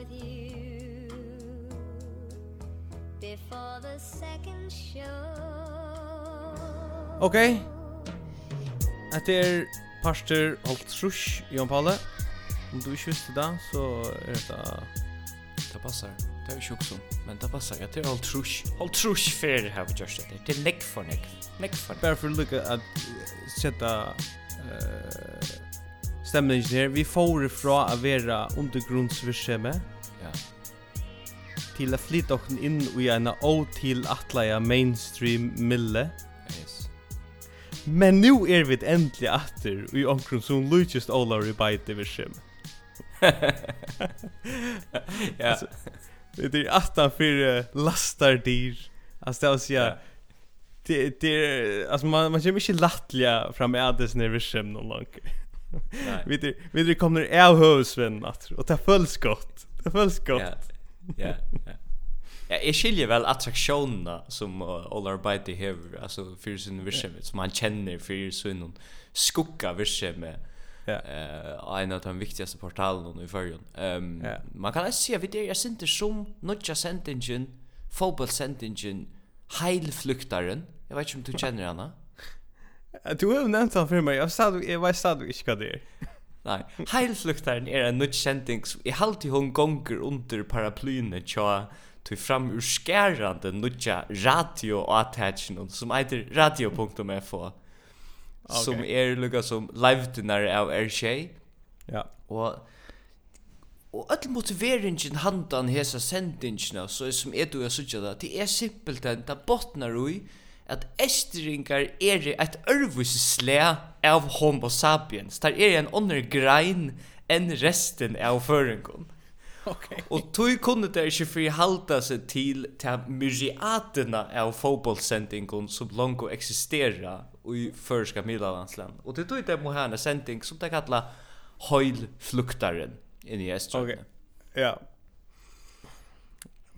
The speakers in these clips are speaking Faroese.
with you before the second show Okay Etter er parster alt trusch i Palle Om du ikke visste det, så er det... Det passer. Det er ikke også. Men det passer. Jeg tror alt trusch. Alt trusch fer har vi gjørst det. Det er nekk for nekk. Nekk for nekk. Bare for å lukke at sette uh, stemningen her. Vi får fra å være undergrunnsvirksomhet til å flytte okken inn i en til atleia mainstream mille. Yes. Men nu er vi endelig atter i omkring som Lucas Olar i Byte Division. ja. Det är attan för lastar dyr. Alltså det vill säga det det alltså man man känner mycket lättliga fram med det när vi skäm någon långt. Nej. Vi vi kommer av husvän att och ta fullt skott. Det fullt skott. Ja. Ja, jeg skiljer vel attraktionerna som uh, Olar Beatty hever, altså for sin verksamhet, som han kjenner for sin skugga virksomhet, Ja. Eh, en av de viktigaste portalen i förrjun. Um, ja. man kan alltså se vid det är synte som notcha sentingen, fotboll sentingen, heilflyktaren. Jag vet inte om du känner henne. Du har ju nämnt han för mig. Jag sa jag var sa inte vad det är. Nei, heilfluktaren er en nytt sending som i halvt hon gonger under paraplyene tja tog fram ur skærande nutja radio-attachin som eiter radio.fo okay. som er lukka som live-dinar av RJ ja. og og öll motiveringen handan hesa sendingina så er som er du er sutja da, det er simpelt den det botnar ui at estringar er et ørvus slæ av homo sapiens. Der er en ånder grein enn resten av føringen. Okay. Og tog kunne det ikke forhalta seg til til myriatene av fotbollsendingen som langt eksisterer i førska middelandsland. Og det tog det må ha en sending som det kallar høylfluktaren inne i Okay. Ja,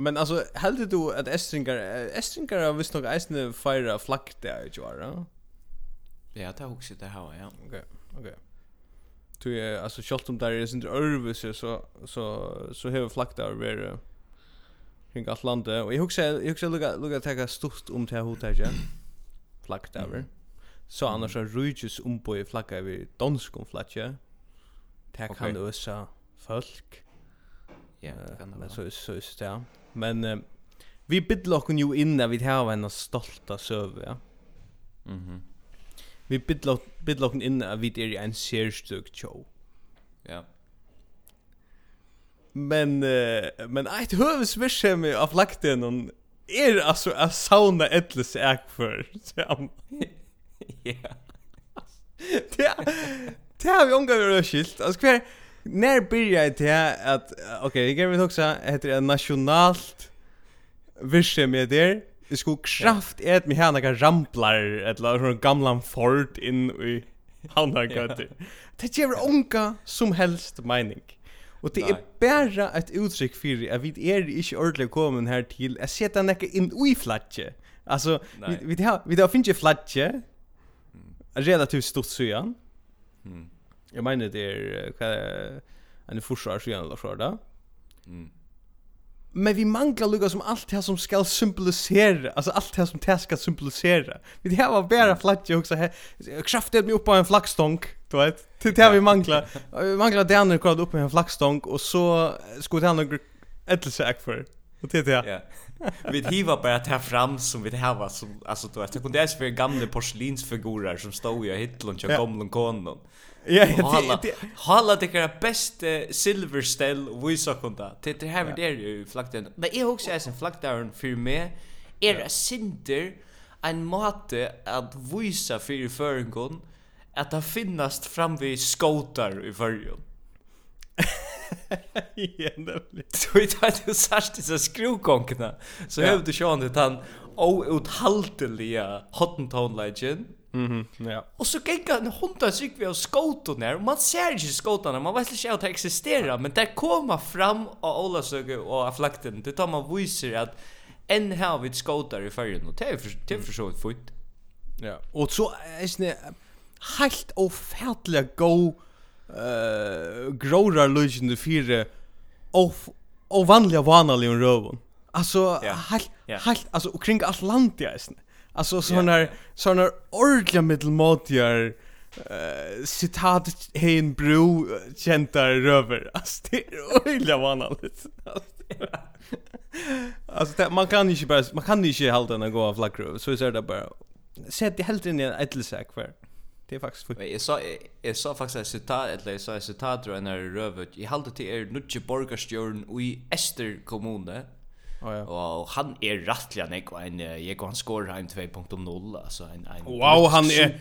Men alltså hade du att Estringar Estringar har visst nog eisne fira flagg där ju va? Ja, det har också det här ja. Okej. Okay. Okej. Okay. Du är alltså skolt om där är inte örvis så så så har flagg där är kring allt landet och jag husar jag husar lugga lugga ta stort om till här igen. Flagg där. Mm. Så annars är rujus om på i flagga vi dansk om flagga. Det kan okay. ösa folk. Ja, det kan det. Men så så är det. Men eh, vi bidlar oss ju in när vi har en stolta söv, ja. Mhm. Mm -hmm. bidlar bidde oss inn at vi är i en särstök show. Ja. Men uh, men eit høvesvirkjemi av lakten och är alltså a sauna ettles ek for. Ja. Det det har vi omgang å skilt. Alltså kvar... När börjar det här att okej, okay, jag vill också heter det nationalt vision med det. Det skulle kraft är att mig här några ramplar eller sån gamlan Ford in i andra götter. Det ger onka som helst mening. Og det er bara et uttrykk fyrir at vi er ikke ordentlig kommet her til å sette nekka inn i flatje. Altså, vi, vi, har, vi har finnet flatje, relativt stort søyan, mm. Jag menar det är en forsvar så gärna så där. Mm. Men vi manglar lukka som allt det som ska symbolisera, alltså allt det som det ska symbolisera. Vi det var bara flatje också här. Kraftet mig upp på en flaggstång, du vet. Det det vi manglar. Vi manglar det andra kvar upp på en flaggstång och så skulle han några ettelse för. Och det det. Ja. Vi hiva bara ta fram som vi det här var som alltså då vet, det kunde är för gamla porslinsfigurer som stod i hyllan och kom någon konon. Ja, ja. Halla det är bäst silver stell vi så kunde. Det det här är ju flakten. Men jag också är en flaktaren för mig är en synder en måte att visa för förringon att det finnast fram vid skotar i förrigen. Ja, nemlig. Så vet at du sørst disse skrukongene, så høvde du sjående den outhaltelige Hottentown-legend, Mhm, ja. Och så gick han hundra sig vi av skåten där. Man ser inte skåtarna, man vet inte att det existerar, men det kommer fram av Olasöge och av flakten. Det tar man visar att en här vid skotar i färgen och det är för, det är för så fort. Ja. Och så är det helt ofärtliga go eh grårar lugen de fyra of ovanliga vanliga rövon. Alltså helt helt alltså kring Atlantia är Alltså sådana yeah. sådana ordliga medelmåttiga uh, citat hein bro känta röver. Alltså det är ordliga vanligt. Alltså det, man kan inte bara man kan inte hålla den gå av flaggrov så är det bara sätt det helt in i en ädelsäck för. Det är faktiskt för. Jag sa jag sa faktiskt ett citat eller jag sa ett citat då när röver. Jag håller till er nutje borgarstjörn i Ester kommune Ja. Och han är rättligen nek en jag kan skora hem 2.0 alltså en en Wow, han är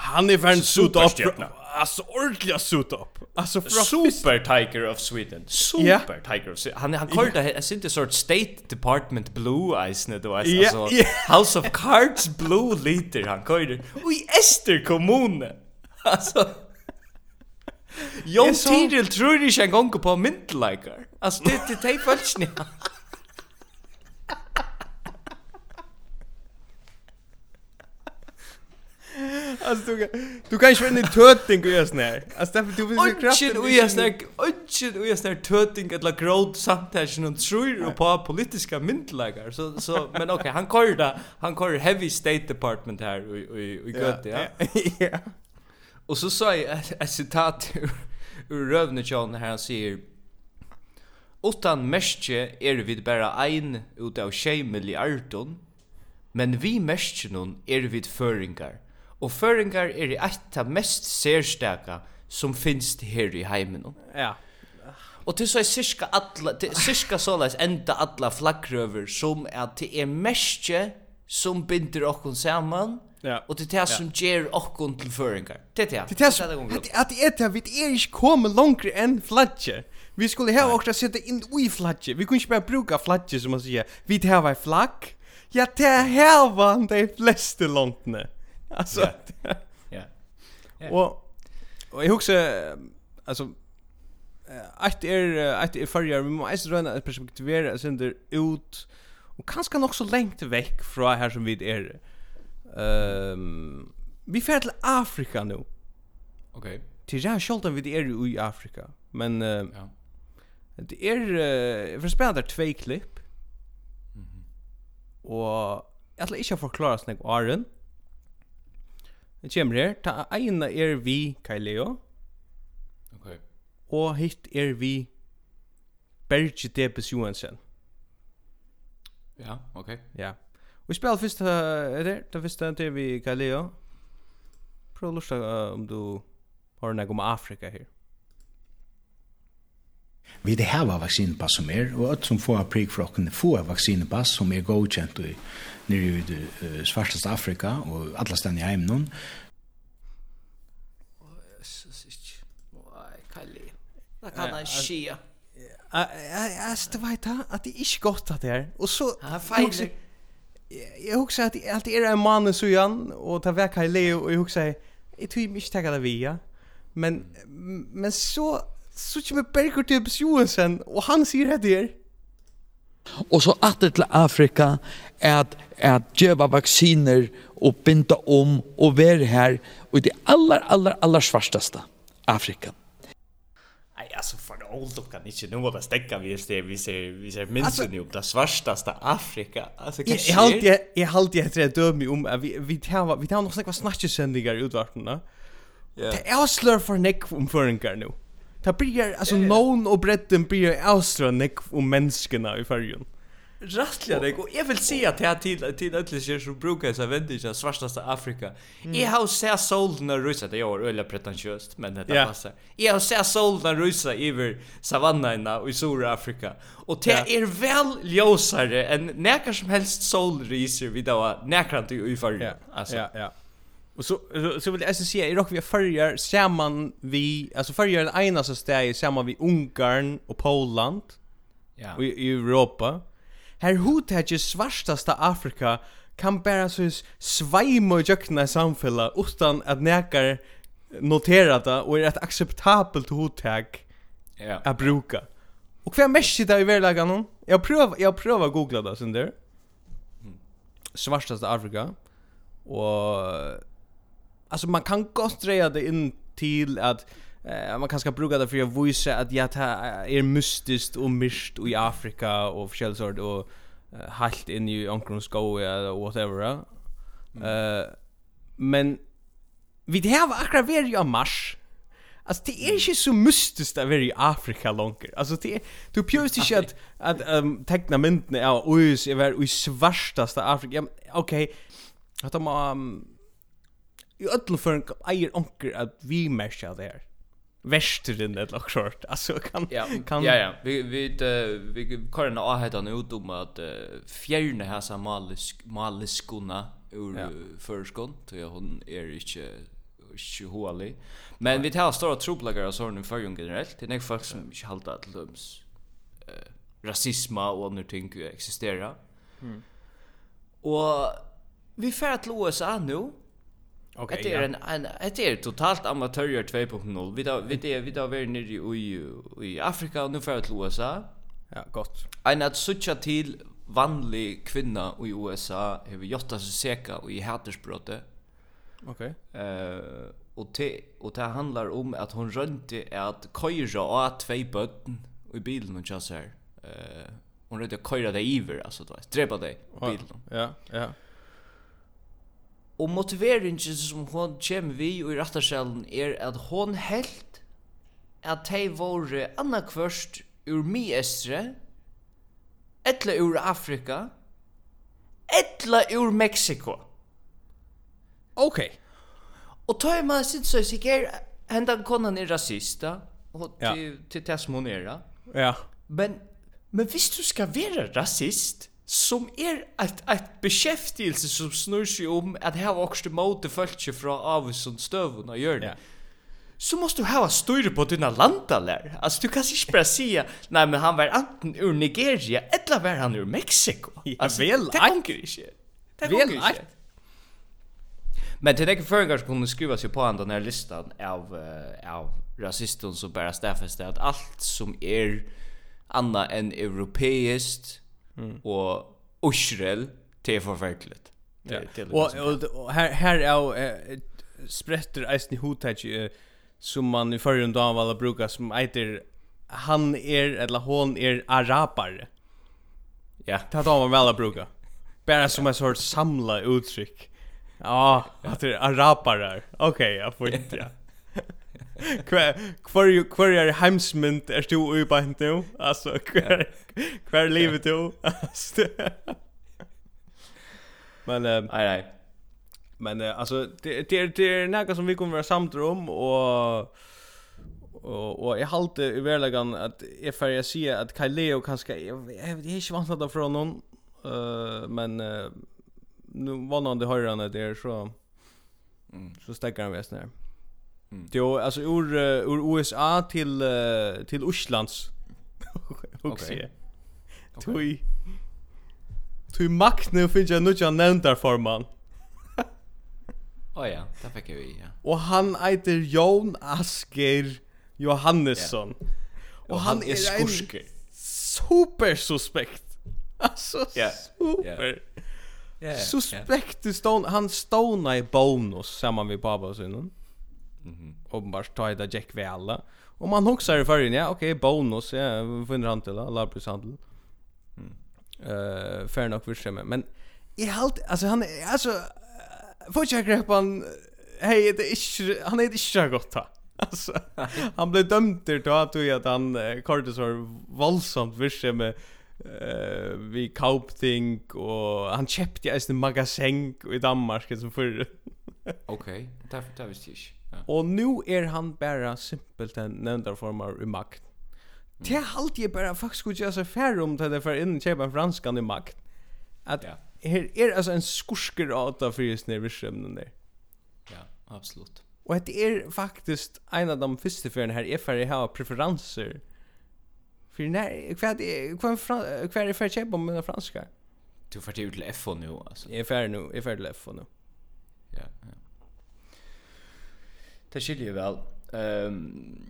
han är värn suit up. Alltså ordentligt suit up. Alltså super tiger of Sweden. Super tiger. Of Sweden. Han han kallar yeah. det inte sort state department blue ice när då alltså yeah. House of Cards blue liter han kallar. Oj Ester kommun. Alltså Jon Tidil tror ikke en gang på myndelager. Altså, det er de følelsene. Alltså du du kan ju inte tötting och görs nej. Alltså därför du vill ju kraft. Shit och görs nej. Shit och görs nej töting eller growth samtagen och tror och på politiska myndlagar. Så så men okej, han kör det. Han kör heavy state department här i i i gött ja. Ja. Och så sa jag ett citat ur Rövnechon här han säger Utan mestje er vi bara ein ut av tjej miljardon, men vi mestjenon er vi føringar Og føringar er i eit av mest særstaka som finst her i heimen. Ja. Og til så er cirka alla, til cirka såleis enda alla flaggrøver som at det er mestje som binder okkon saman, Ja. Og det er det som ger okkon til føringar. Det er det. Det er det som, at det er det, vi er ikke kommet langere enn flatje. Vi skulle ha okra sette inn i flagje. Vi kunne ikke bare bruka flagje, som man sier. Vi tar hva flagg. Ja, det er hva de fleste landene. alltså ja. och och jag huxar alltså att är att är förr vi måste röna ett perspektiv sönder ut och kanske nog så långt veck från här som vi är ehm vi färd till Afrika nu. Okej. Okay. till jag själv vi är i Afrika men uh, ja. det är uh, för spelar två klipp. Mhm. Mm och jag vill inte förklara snägg Aron Det kommer her. Ta ene er vi, Kaileo. Ok. Og hitt er vi Berge Debes Johansen. Ja, ok. Ja. Vi spiller først uh, det? Det første er vi, Kaileo. Prøv å lusta uh, om du har noe om Afrika her. Vi det här var vaccinpass som er, og att som får prick för att få vaccinpass som er godkänt i nere i uh, svartaste Afrika og alla ställen i hem någon. Det kan han skia. Alltså, du vet att det är inte gott att det är. Och så... Han fejler. Jag huxar att det är en man i sujan och tar väck här i leo och jag huxar jag tror inte jag tackar det via. Men, men så så kommer Berger til Bjoensen, og han sier det där. Og så atter til Afrika er at, at djeva vaksiner og binda om og være her og det aller, aller, aller svartaste Afrika. Nei, altså for det ålder kan ikke noe det stekke vi ser, vi ser, vi ser minst altså, om det svartaste Afrika. Altså, hva skjer? Jeg halte jeg, jeg, jeg etter om at vi, vi tar, vi tar nok snakke snakkesendinger i utvartene. Yeah. Det er slør for nekk om føringer nå. Det blir, alltså yeah. någon och bredden blir avströnnig om människorna i färgen. Rattliga det och jag vill säga till att till, till ödliga som brukar sig vända i svartaste Afrika. Mm. Jag har sett solen och rysa, det är öliga pretentiöst, men det yeah. passar. Jag har sett solen och rysa över savannerna i Sura Afrika. Och det yeah. är väl ljusare än näkar som helst solriser vid då näkrant i färgen. Ja, ja, ja. Och så så vill jag säga i rock vi förjar samman vi alltså förjar den ena så stäj samman vi Ungern och Poland. Ja. Och i Europa. Här hot ju svartaste Afrika kan bara så svajma jökna samfälla utan att näkar notera det och är ett acceptabelt hottag ja. att bruka. Och vad mest det i världen? Jag prövar jag prövar googla det sen där. Svartaste Afrika. Och alltså man kan gott dreja det in till att eh, man kan ska bruka det för att visa att jag är er mystiskt och mist i Afrika och förkällsord och uh, halt in i onkrons go eller whatever. Eh mm. uh, men vi det här akra ver ju mars. Alltså det är inte så mystiskt att vara i Afrika långt. Alltså det är, du pjörs inte att, att um, teckna mynden är oj, jag var i svartaste Afrika. Ja, Okej, okay. att de um, i ödlu för en eier onker att vi märker det här västern det lock short alltså kan ja. kan ja ja vi vi uh, vi kan en hett han ut om att uh, fjärna här så malisk maliskuna ur ja. förskon jag hon är er inte sjuhålig. Men ja. vi tar stora troplagar av för förrjung generellt. Det är nog folk som inte halta till döms eh, rasisma och andra ting existera. Mm. Och vi färd till USA nu Okej. Okay, det är en en det är totalt amatörer 2.0. Vi då vi det vi då var nere i i Afrika och nu för till USA. Ja, gott. En att sucha till vanlig kvinna i USA har gjort sig säker och i hattersbrottet. Okej. Okay. Eh uh, och det och det handlar om att hon rönte att köra av två bötten i bilen och chassar. Eh uh, hon rönte köra det iver alltså då. Dräpa det i bilen. Ja, ja. Og motiveringen som hon kjem vi og i rattarskjellen er at hon helt at de våre anna kvørst ur Miestre, etla ur Afrika, etla ur Mexico. Ok. Og ta i man sitt så sikker, hendan konan er rasista, og til, ja. til det som hon er. Ja. Men, men hvis du skal være rasist, som er et, et beskjeftigelse som snur seg om at her var att ha också fra av från avsund stövna gör det. Ja. så måste du ha styr på dina landaler. Alltså du kan inte bara säga, nej men han var anten ur Nigeria, eller var han ur Mexiko. Alltså, ja, väl det funkar inte. Det funkar inte. Men till det förringar som kunde skruva sig på den här listan av, uh, av rasisten som bara stäffas det att allt som är anna än europeiskt Och Israel det är förverkligt. Ja. Och och här här är sprätter eisen i som man i förrun dagen var att bruka som heter han är eller hon är arabar. Ja. Det har man väl att bruka. Bara som en sorts samla uttryck. Ja, att det är arabarer. Okej, jag får inte. Ja. Kvar kvar är hemsmynd är du ju på nu. Alltså kvar kvar livet du. Men eh nej nej. Men eh alltså det det det är något som vi kommer vara samt om och Och och jag hållte i verkligen att jag får säga att Leo kanske jag jag är inte vant att från någon eh men nu var någon det hörande där så mm. så stäcker han väsnar. Mm. Mm. Jo, alltså ur uh, ur USA till uh, till Uslands. Okej. Tui. Tui Magne finns jag nog nämnt där för man. Oh, ja, det fick jag ju. Ja. Och han heter Jon Asker Johannesson. Och, han, han är skurk. Super suspekt. Alltså yeah. super. Yeah. Yeah, suspekt yeah. Stone, han stona i bonus samman med pappa och. Mhm. Uppenbart ta det Jack Vella. Och man huxar i förrän, ja, okej, okay, bonus, ja, vinner han till, plus handel. Mm. Eh, uh, fair nok för men i halt alltså han alltså får jag grepp han hej det är inte han är inte så gott ha. Alltså han blev dömd till att att han kortet var våldsamt visse med eh vi kaupting och han köpte ju en magasin i Danmark som förr. Okej, därför tar vi stich. Ja. Och nu är han bara simpelt en nämndar formar i makt. Det är alltid jag bara faktiskt skulle göra så färre om det för in köpa en franskan i makt. Att ja. här är alltså en skursker av för just när vi skämmer där. Ja, absolut. Och det är faktiskt en av de första förna här är för jag har preferenser. För när kvad kvad kvad är för köpa med franska. Du får det ut till FO nu alltså. Är färdig nu, är färdig till FO nu. Ja, ja. Det skiljer väl. Ehm um,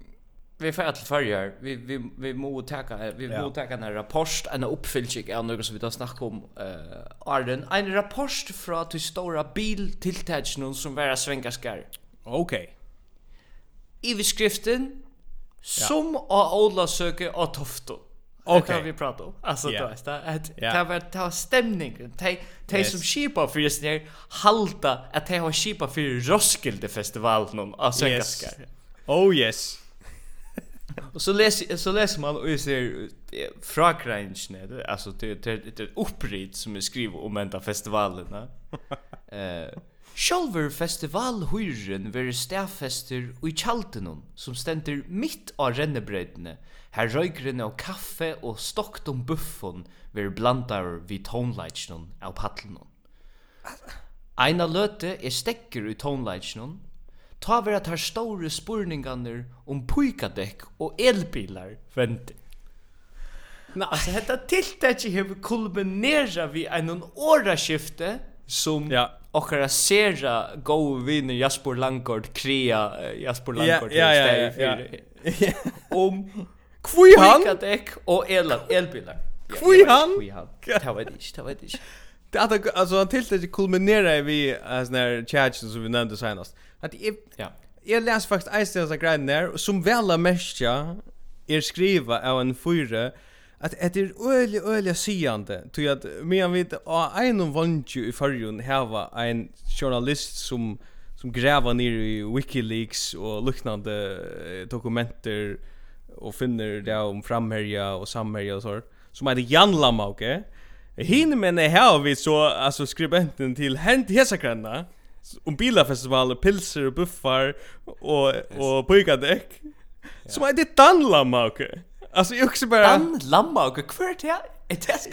vi får att förjar vi vi vi må ta vi ja. må ta en rapport en uppfyllning av något som vi då snackar om eh uh, Arden en rapport från till stora bil som vara svenkaskar. Okej. Okay. I beskriften som ja. av Ola söker av Tofto okay. det vi pratar om. Alltså yeah. det var att det var det var stämningen. De de som skipa för just när halta att de har skipa för Roskilde festivalen av svenskar. Yes. Oh yes. Och så läser så läser man och ser fra alltså det det det upprit som är skrivet om ända festivalen, va? Eh Sjálfur festivalhuren verður stafester og i tjaltinum som stendur mitt á rennebreytene, her røygrene og kaffe og stokt om buffon verður blandar vi tónleitsnum av paddlunum. Eina løte er stekker i tónleitsnum, ta vera tar store spurningarnir om pujkadekk og elbilar vendi. Nei, altså, dette tiltakje hefur kulminera vi enn åraskifte som ja okkara sera go vinner Jasper Langord krea Jasper Langord ja, ja, ja, ja, ja. om kvui han dekk og el elbilar kvui han kvui han det vet ich det vet ich Det att alltså han tills det kulminerar vi as när charges som vi nämnde senast. Att ja. Jag läser faktiskt Ice Tales där som väl mestja er skriva av en fyra att det är öliga öliga sigande till att medan vi av en vant vantju i förrjun hava en journalist som som gräver ner i Wikileaks och liknande dokumenter och finner det om framherja och samherja och så som är Jan Lamauke. Hin men här vi så alltså skribenten till Hent Hesakranna om bilafestivaler, pilser och buffar och och pojkadäck. Som är det Dan Lamauke. Alltså jag också bara Han lamma och kvar till ett test.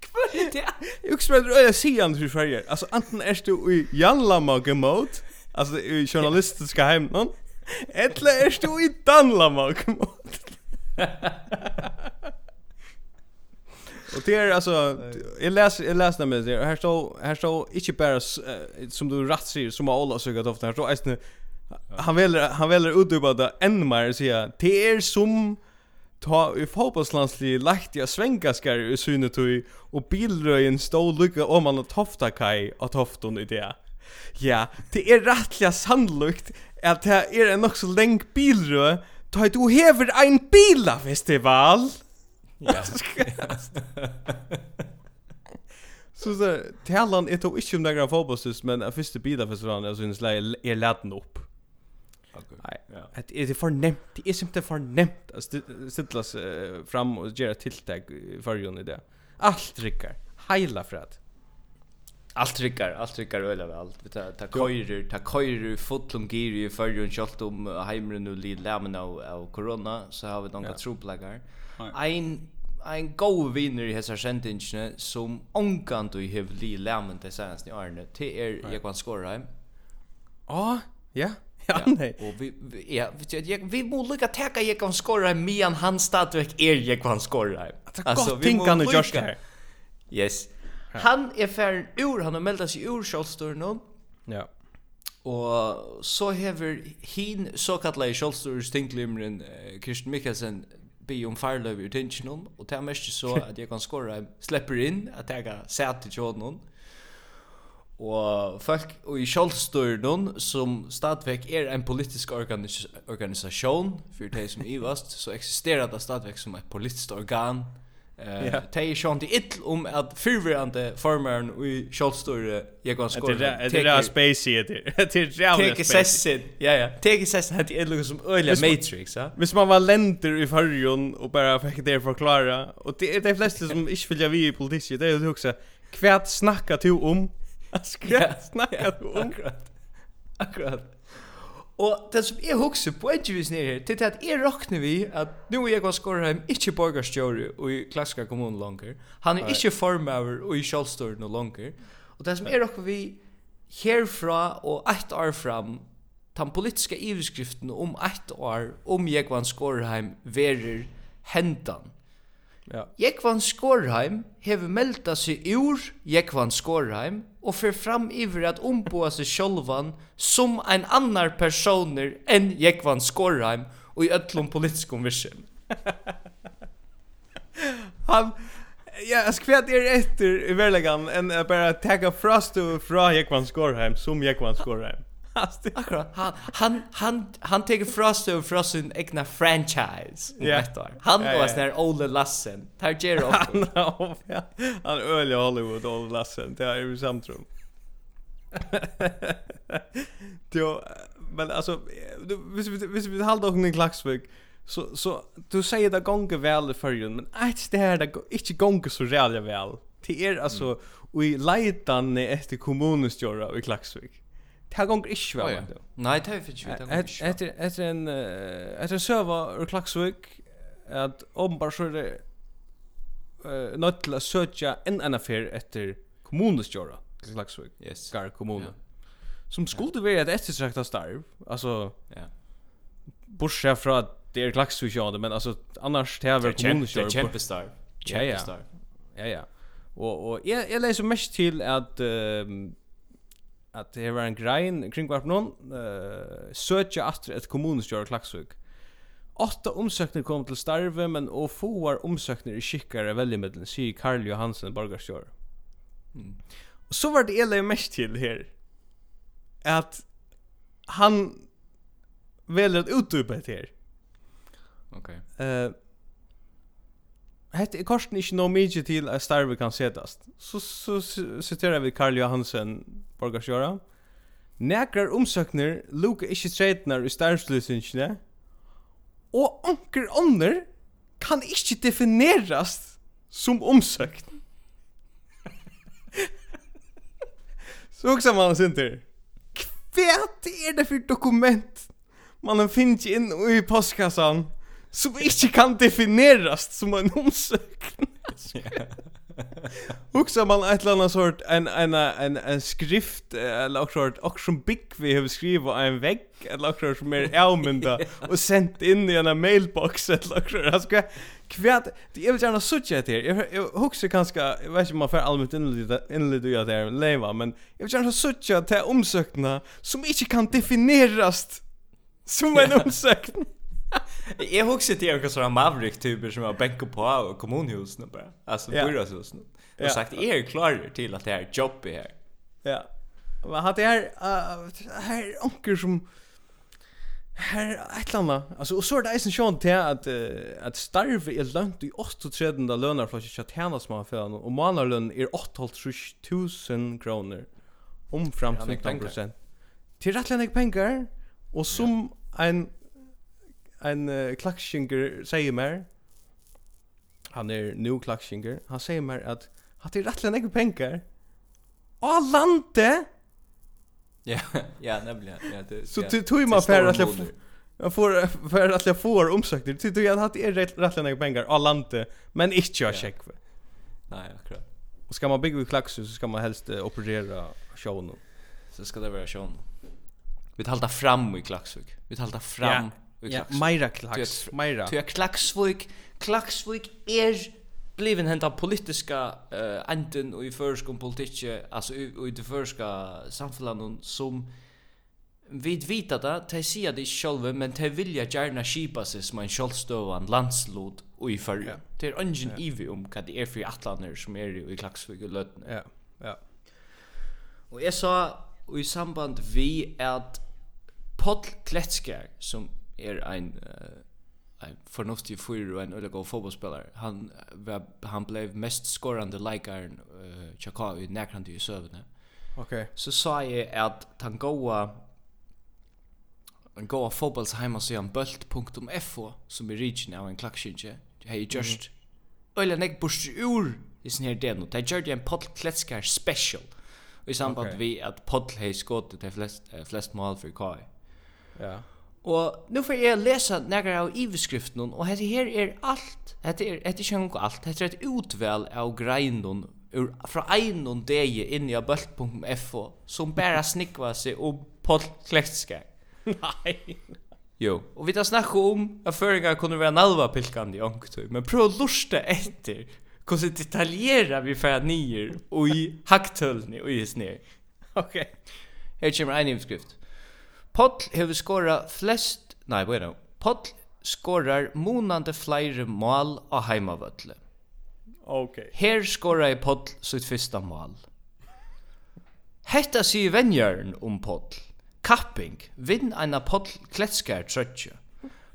Kvar till. Jag också bara jag ser han Sverige. färger. Alltså antingen är du i Jan lamma och mode. Alltså i journalistiska hem någon. Eller är du i Dan lamma och mode. Och det är alltså jag läser jag läser med det här står här står inte bara som du rätt säger som har alla sökt ofta här står är han vill han vill utduba det än mer säga det är som ta i fotbollslandslig lagt jag svänga skär i synet och bilröjen stod lucka om man tofta kai att tofton i det. Ja, det är rättliga sannolikt att det är en också länk bilrö ta du hever ein bila festival. Ja. Så så talan är då inte om några fotbollsstjärnor men första bila festivalen så syns läge är laden upp. Nej. Det är för nämnt. Det är inte för nämnt att ställas fram och göra tilltag för ju i det. Allt rycker. Heila för att. Allt rycker, allt rycker öle väl. Vi tar ta köjer, ta köjer fullum gear i för ju en om hemren och lilla lämna och corona så har vi några troplagar. Ein ein god vinner i hesa sentinchen som onkant hev li lämna det senast i Arne. Det er Jekvan Skorheim. Ja, ja. Ja, nej. Och vi, vi ja, vi, vi borde lycka täcka jag kan skorra medan han stadväck är jag kan skorra. Alltså vi tänker nu just där. Yes. Han är för ur han har meldat sig ur Charlstor nu. Ja. Och så hever hin så kallade Scholster stinklimren eh, Christian Mikkelsen be om farlöv ur tinchen och det mest så att jag kan skorra släpper in att jag kan sätta till honom. Og folk og i Kjolstørdon, som stadvek er en politisk organis organisasjon, for de som ivast, så eksisterer det stadvek som et politisk organ. Eh, yeah. De er sjånt i ill om at fyrvirrande formeren i Kjolstøyre Jekon Skåre Det er rea spacey, det er rea spacey Teke sessin, ja ja, teke sessin hette er lukka som øyla Matrix, ja. Hvis man var lender i fyrjon og bara fikk det forklara Og det er de fleste som ikke vilja vi i politikk, det er jo huksa Kvært snakka to om? Skrätt snackar du om. Akkurat. Akkurat. Og det som jeg husker på en vis nere her, til at jeg råkner vi at nu er og Skorheim ikke borgerstjøret i Klaska kommunen langer. Han er ikke formaver og i kjølstøren og langer. Og det som jeg råkner vi herfra og ett år fram, den politiske iverskriften om ett år om Egon Skorheim verer hendan. Ja. Jekvan Skorheim hever melda seg ur Jekvan Skorheim og fer fram iver at omboa seg sjálvan som ein annar personer enn Jekvan Skorheim og i öllum politiskum vissum. Han, ja, skvätt er efter i verlegan enn bara tagga frast fra Jekvan Skorheim som Jekvan Skorheim. Akkurat. Han han han han tar frost över från sin egna franchise. Ja. Yeah. Han yeah, var sån när Ole Lassen tar ger upp. Han ja. Han öliga Hollywood Ole Lassen. Det är ju samtrum. Jo, men alltså vis hvis vi håller dock en klaxvik. Så så du säger det gånger väl för ju men att det här det inte gånger så jävla väl. Det är alltså i leitan efter kommunstjóra i Klaksvík Det går ikke vel. Nei, det er ikke vel. Etter, etter en, etter en søva ur Klaksvik, at åpenbart så er det uh, nødt til å søke en enn affær etter kommunestjøret til Klaksvik, yes. Skar kommune. Ja. Som skulle være et ettertraktet starv, altså, ja. bortsett fra at det er Klaksvik ja, men altså, annars det er vel kommunestjøret. Det er kjempestarv. Kjempestarv. Ja, ja. ja. Og, og jeg, jeg leser mest til at um, at det var en grein kring hvert noen, uh, søtja atter et kommunestjør klaksvik. Åtta omsøkner kom til starve, men og foar omsøkner i skikkare veljemedlen, sier Karl Johansen, borgarstjør. Mm. Og så var det jeg mest til her, at han velger at det her. Okej. Okay. Uh, hette er korsen ikke noe mye til at Starve kan setast. Så, så siterer vi Karl Johansen, borgarsjøra. Nekrar omsøkner luka ikke tretnar i Starvsløsingene, og onker ånder kan ikke definerast som omsøkn. så hoksa man sin til. Kvet er det for dokument man finner inn i postkassan? som ikke kan definieras som en omsökning. Huxar man ett eller annat sort en en en en skrift eller också sort också big vi har skrivit en vägg eller också som är elmunda och sent in i en mailbox eller också jag ska kvärt jag vill gärna söka det här jag huxar kanske jag vet inte om man får allmänt inleda inleda det där leva men jag vill gärna söka till omsökna som inte kan definieras som en omsökning Jag huxar till några sådana Maverick-typer som har bänkat på och kommunhusen bara. Alltså ja. byrrashusen. Och ja. sagt, är er klar till att det här jobb är här? Ja. Men hade här, uh, här onker som... Här ett eller annat. Alltså, och så är det eisen sjön till att, uh, att starve är lönt i 38 lönar för att jag tjänar som har. Och månadlön är 8,5 kronor. Om fram 15 procent. Till rättligen pengar. Och som en en uh, klaksjinger säger mer, han är nu klaksjinger, han säger mer att att det är rätt länge pengar. Å, lande! Ja, ja, nämligen. Ja, det, så ja, tog man per att Jag får för att jag får omsökter. Tyckte jag hade er rätt några pengar av lande, men inte jag check. Nej, akkurat. Och ska man bygga vid klaxus så ska man helst operera showen. Så ska det vara showen. Vi talar fram i klaxuk. Vi talar fram Ja, Meira Klax. Meira. Tu er Klaxvik. Klaxvik er bliven henta politiska uh, enden och i förskom politike, alltså i, i det førska samfunnet som vid vita det, de sier det själva, men de vilja gärna kipa seg som en självstövande landslod og i förr. Ja. Det är ungen ja. ivi om hva det är for atlaner som är i Klaxvik og løtene. Ja, ja. Och jeg sa i samband vi at Paul Kletskär som er ein uh, ein fornuftig fyr og en öliga god fotbollsspelare. Han, var, han blev mest skorande likaren uh, Chaka i närkant i sövne. Okay. Så sa jag at han goa en goa fotbollshemma så han bult.fo som er region av en klackskynche. Hej just öliga nek bort ur i sin her den. Det gjør en poddklätskar special. Och i samband okay. vi at Paul hei skottet de flest, uh, flest mål for KI. Ja. Og nu får jeg lesa negra av iveskriften, og dette her er alt, dette er, dette er ikke alt, dette er et utvel av greinen ur, fra einon degi inn i bult.fo som bara snikva seg om Paul Klektskag. Nei. Jo, og vi tar snakka om at føringa kunne være nalva pilkande i ångtøy, men prøv å lursta etter hvordan detaljera vi færa nyer og i haktølni og i snir. Ok. Her kommer ein iveskrift. Poll hefur skora flest, nei, bueno, Poll skorar munande flere mål á heimavöllu. Ok. Her skoraði Poll sitt fyrsta mål. Hetta sier venjørn om Poll. Kapping, vinn eina Poll kletskar trøtje.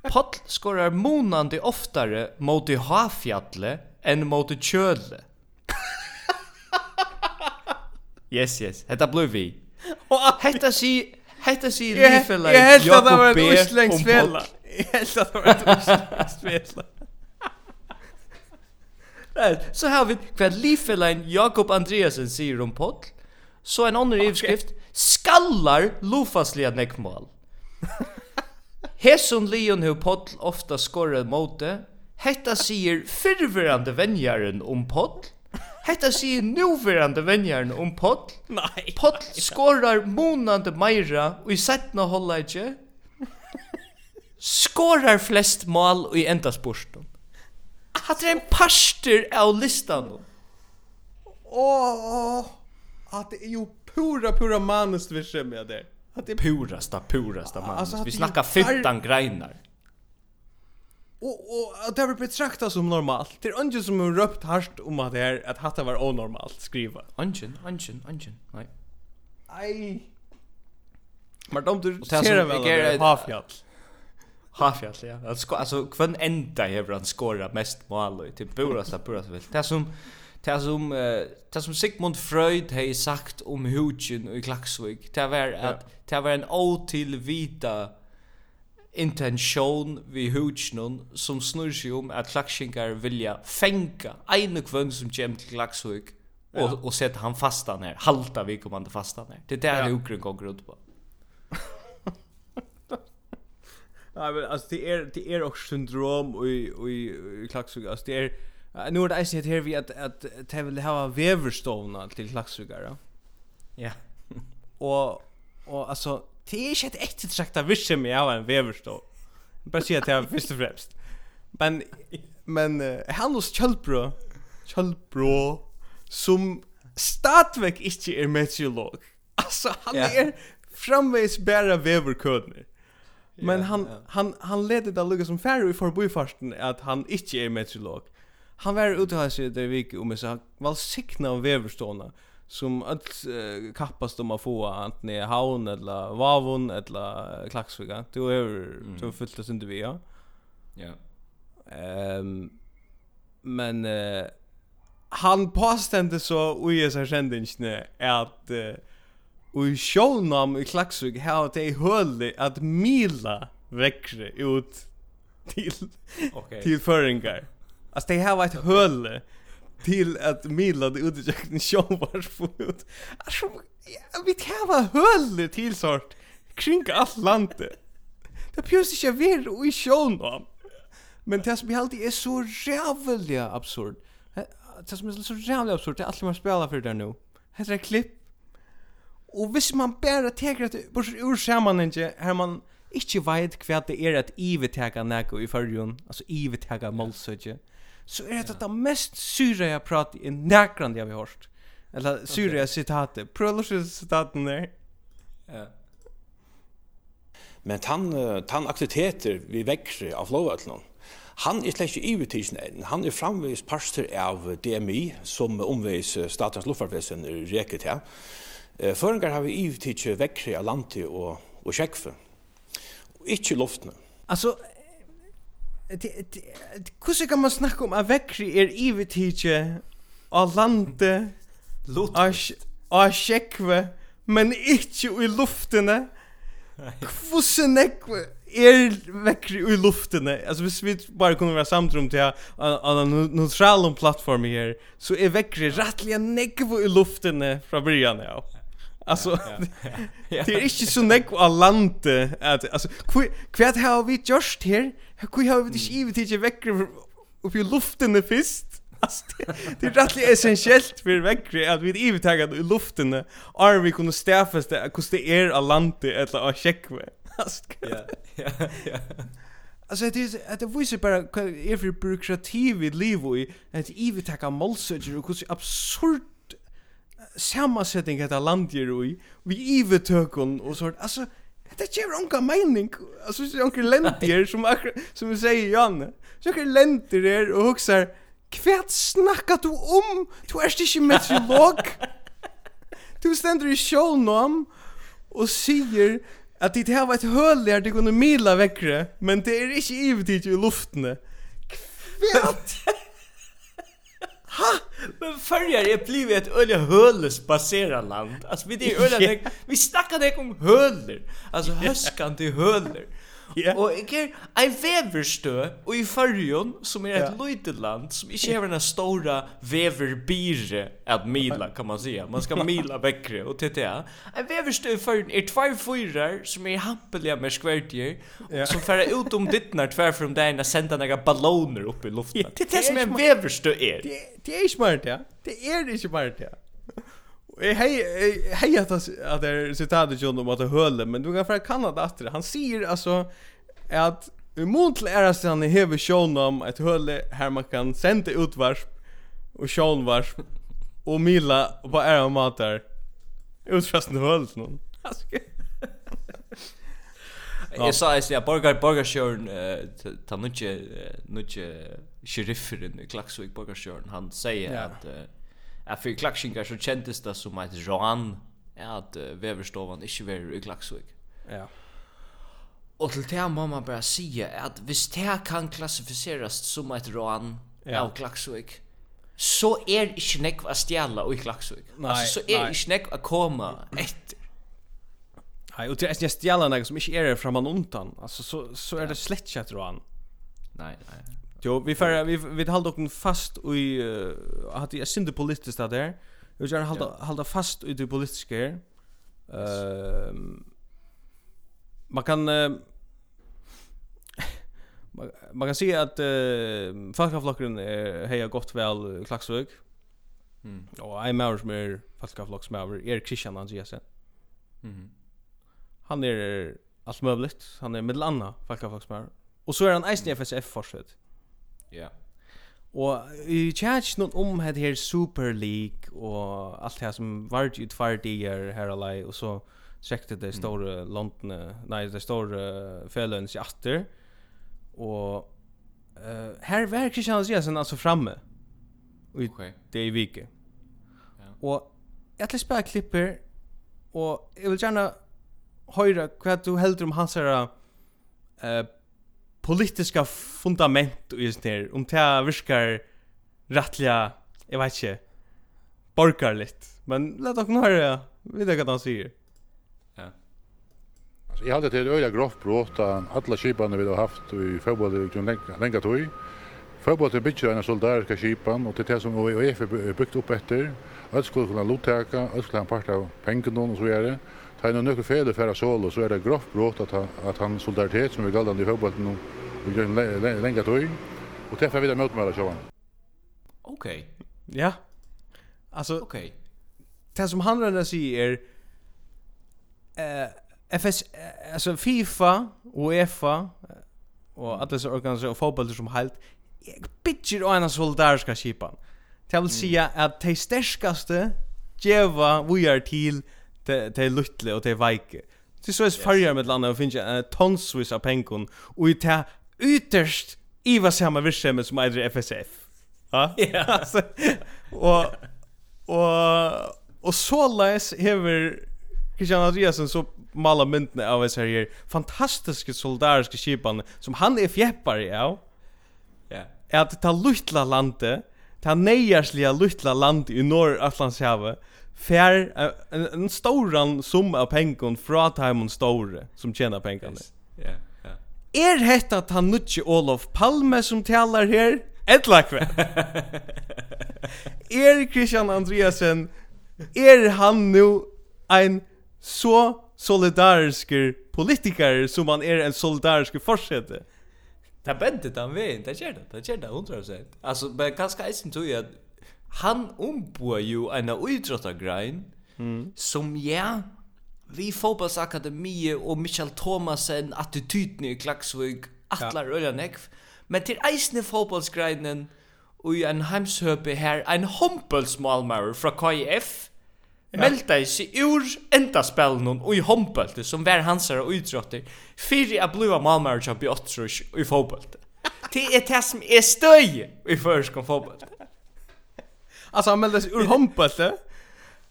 Poll skorar munandi oftare móti hafjalle enn móti kjøle. yes, yes, hetta blei vi. Hetta sier Hetta sig livfella. Jag helt att det var ett uslängs fälla. Jag helt att det var ett uslängs fälla. Right. Så har vi kvad livfellan Jakob Andreasen sier om podd. Så en annan okay. ivskrift. Skallar lofasliga nekmål. Hesson Leon hur podd ofta skorrar mot det. Hetta sier fyrverande vänjaren om podd. Hetta sier nuverande venjaren om Poll. Nei. Poll skorar monande meira og i setna holleidje. Skorar flest mål og i endasporten. Hatt er en parster av listan. Åh, oh, at det er jo pura, pura manus vi skjemmer der. Purasta, purasta manus. vi snackar 15 greinar. Och och att det betraktas som normalt. Det är ingen som har röpt harst om att det här att hatta var onormalt skriva. Ungen, ungen, ungen, nei. Aj. Men de du ser väl Hafjall. Hafjall, ja. Alltså alltså kvän enda hever han skorar mest mål typ Burasa burast vel. Det som det som det som Sigmund Freud hei sagt om Hugen i Klaxvik. Det var at, det var en otillvita intention vi húsnun som snur sig om at klaksingar vilja fenga einu kvön som kjem til Klaksvík ja. og og set han fastan her, halta vi komandi fastan her. Det er ja. hukren går runt på. Nej men alltså det är det är också syndrom och i i Klaksvík alltså det är nu är det alltså här vi att att det vill ha väverstona till Klaksvík ja. Ja. och och alltså Det är inte ett eftertraktat visse med av en veverstå. Bara säga till jag först och främst. Men, men uh, han hos Kjellbro, Kjellbro, som stadväck inte är meteorolog. Alltså han yeah. är framvägs bara veverködner. Men han, yeah, yeah. han, han leder det lukka som færre i förbifarsten at han inte er meteorolog. Han var ute här sig där vik om jeg sa, valsikna av veverstående. Mm som öll uh, kappast om att få antingen i Havn eller Vavon eller Klaxvika. Du har mm. du fyllt oss inte vi, ja. Ja. Ehm men uh, han påstände så i dessa kändingen att uh, Og i sjånam i Klaksvik har det i høli at mila vekkre ut til, okay. til føringar. Altså, de har vært høli till att Milad utjökten showar fot. Alltså jag vet hava höll till sort kring allt landet. Det pjus ikke ver og i sjån. Men det som jeg alltid er så rævelig absurd. Det som er så rævelig absurd, det er alt man spiller for det nå. Det klipp. Og hvis man bare teker at bors ur inte her man ikke vet hva det er at iveteka nekko i fyrjun, altså iveteka målsøkje, yeah så är det det mest syra jag pratar i näkrande jag har hört. Eller syra okay. citatet. Prolosje citaten där. Ja. Men han han aktiviteter vi växer av lovet. Han er slett ikke ivetidsen enn. Han er framvis parster av DMI, som omvegis Statens luftfartvesen reker til. Føringar har vi ivetidsen vekkri av landet og, og kjekfe. Og ikke luftene. Altså, Hvordan kan man snakke om at vekkri er ivetidje av landet av sjekve men ikke i luftene Hvordan er vekkri i luftene Altså hvis vi bare kunne være samtrum til av en neutral plattform her så er vekkri rettelig nekve i luftene fra byrjan ja Alltså det är inte så näck av lande att alltså kvärt har vi just här. Hur har vi det ju till veckor upp i luften det fist. Alltså det är rätt essentiellt för veckor att vi är taget i luften är vi kunde stäfas det hur det är av lande eller av checkve. Alltså ja ja ja. Alltså det är att det visar bara är för byråkrati vi lever i att i vi tackar målsöker och hur absurd sammansättning heter landjer i vi ivetökon och sånt alltså det ger onka mening alltså onka lentier som som vi säger Janne så onka lentier er och huxar kvärt snackar du om du är inte meteorolog du ständer i sjölnom och säger at det här var ett höll där det kunde mila väckre men det är inte ivetigt i luften kvärt Ha? Men förr är blivit ett öliga hölles baserat land. Alltså vi det öliga yeah. vi snackar det om höler. Alltså höskan till. Yeah. Og jeg er en veverstø og i fargen som er et yeah. lite land som ikke har en stora veverbire at mila kan man säga. Man ska mila bäckre och TT. En veverstø i fargen er tvær fyrar som er hampeliga med skvärtier yeah. som färra ut om dittnar tvär från där och sända några balloner upp i luften. Yeah. Det är det som en veverstø er. Det, det är inte smart, ja. Det är inte smart, ja. Jag hej hej att att det är citatet John om att hölle men du kan för Kanada efter han säger alltså att Umontl är att han hever sjön om ett hölle här man kan sända utvarsp och sjönvarsp och mila på era matar utfastna höll någon. Alltså Jag sa att jag borgar borgarskjörn ta nutje nutje sheriffen i Klaxvik borgarskjörn han säger att at for klakshingar så kjentes det som et ran at uh, veverstovan ikke var i klaksvik. Ja. Og til det må man bare si at hvis det kan klassifiseres som et ran ja. av klaksvik, så er ikke nekv a stjala i klaksvik. Nei, altså, så er nei. ikke nekv a koma etter. Nei, og til jeg stjæla nekk som ikke er framan undan, altså, så, så er det slett ikke et ran. Nei, nei. Jo, vi får vi vi håller dock fast i att det är synd politiskt där. Vi gör hålla hålla fast i det politiska här. Ehm man kan uh, man kan se att uh, Falkaflocken är heja gott vel Klaxvik. Mm. Og I maur som er Falkaflokksmaur er Christian han Mhm. Han er allt möjligt. Han er middel anna Falkaflokksmaur. Og så er han eisen i FSF fortsatt. Ja. Og i chat någon om hat her Super League och allt det som vart ut för det här alai alla och så sekte det stora mm. London nej det stora Fällens atter. och eh här verkar Christian Jensen altså framme. Okej. Okay. Det är vike. Ja. Och jeg vill spela klipper och jeg vill gärna höra hva du heldur om hans her eh politiska fundament i sånt här om det virkar rättliga jag vet inte borgarligt men låt oss höra vi vet vad han säger ja alltså jag hade det öliga grovt brott alla skiparna vi har haft i fotboll i länge länge tog Fotboll är bitch en solidariska skipan och det är som vi är byggt upp efter. Öll skulle kunna lottaka, öll skulle ha en part av pengarna och så vidare tar någon några fel för solo så är det grovt brott att at han solidaritet som vi kallar den i fotbollen nu och gör länge tog och träffar vidare møte med så Okej. Ja. Alltså okej. Det som han redan säger är eh FS alltså FIFA UEFA och alla så organisationer och fotboll som helt bitcher och en solidariska skipan. Det vill säga att de sterskaste geva vi är till det det är luttle och det är vike. Det så är färger med landa och finns en tonsvis av penkon och i det ytterst i vad samma virksomhet som är FSF. Ja. Ja. Och och och så läs hever Christian Andreasen så mala myndene av oss her fantastiske solidariske skipene som han er fjeppar av. Ja. Er at ta luttla landet, ta neiarslige luttla landet i Norr-Atlantshavet, fær en, en stor sum av pengar frá Timon Store som tjänar pengarna. Ja, yeah, ja. Yeah. Hetta ta han nutje Olof Palme som talar her? Ettla kväll. er Christian Andreasen er han nu ein så solidarisk politiker som han er en solidarisk fortsätter? Det bänder han vet, det gör det, det gör det 100%. Altså, men kanske är det inte at han ombor jo en idrottargrein mm. som ja vi fotbollsakademi og Michael Thomasen attityden i Klaksvik atlar ja. öliga nekv men til eisne fotbollsgreinen og i en heimshøpe her en hompelsmalmare fra KIF Ja. Melta sig ur enda spelen och i Hompelte som var hansare och utrotter för att bliva Malmö och Bjottrus i fotboll. Det är det som är stöj i förskom fotboll. Alltså han melddes ur håndbølte.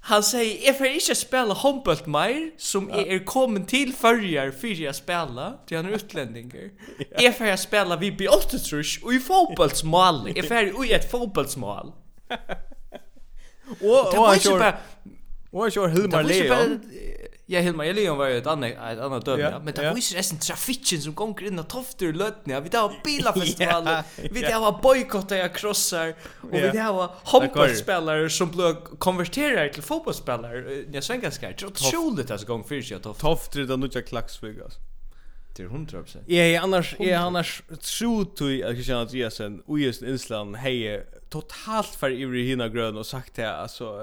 Han säger, jag får inte spela håndbølt mer, som ja. är kommen till förrjar för jag spela, till han är utländinger. ja. Jag får spela vid B8 och i fotbollsmål. Jag får i ett fotbollsmål. och, och, och han kör, och han kör Hilmar Leon. Ja, Hilma Elion var ju ett annat ett annat döme, ja. men det var ju resten trafiken som går in och tofter lötna. Vi tar bilafestivaler, vi tar var bojkotta jag krossar och vi tar var hoppspelare som blev konverterade till fotbollsspelare. Jag sen ganska otroligt alltså gång för sig tofter. Tofter nu jag klaxvig alltså. Det är 100%. Ja, annars är annars så att jag Christian Andreasen och just Island hejer totalt för i hina grön och sagt det alltså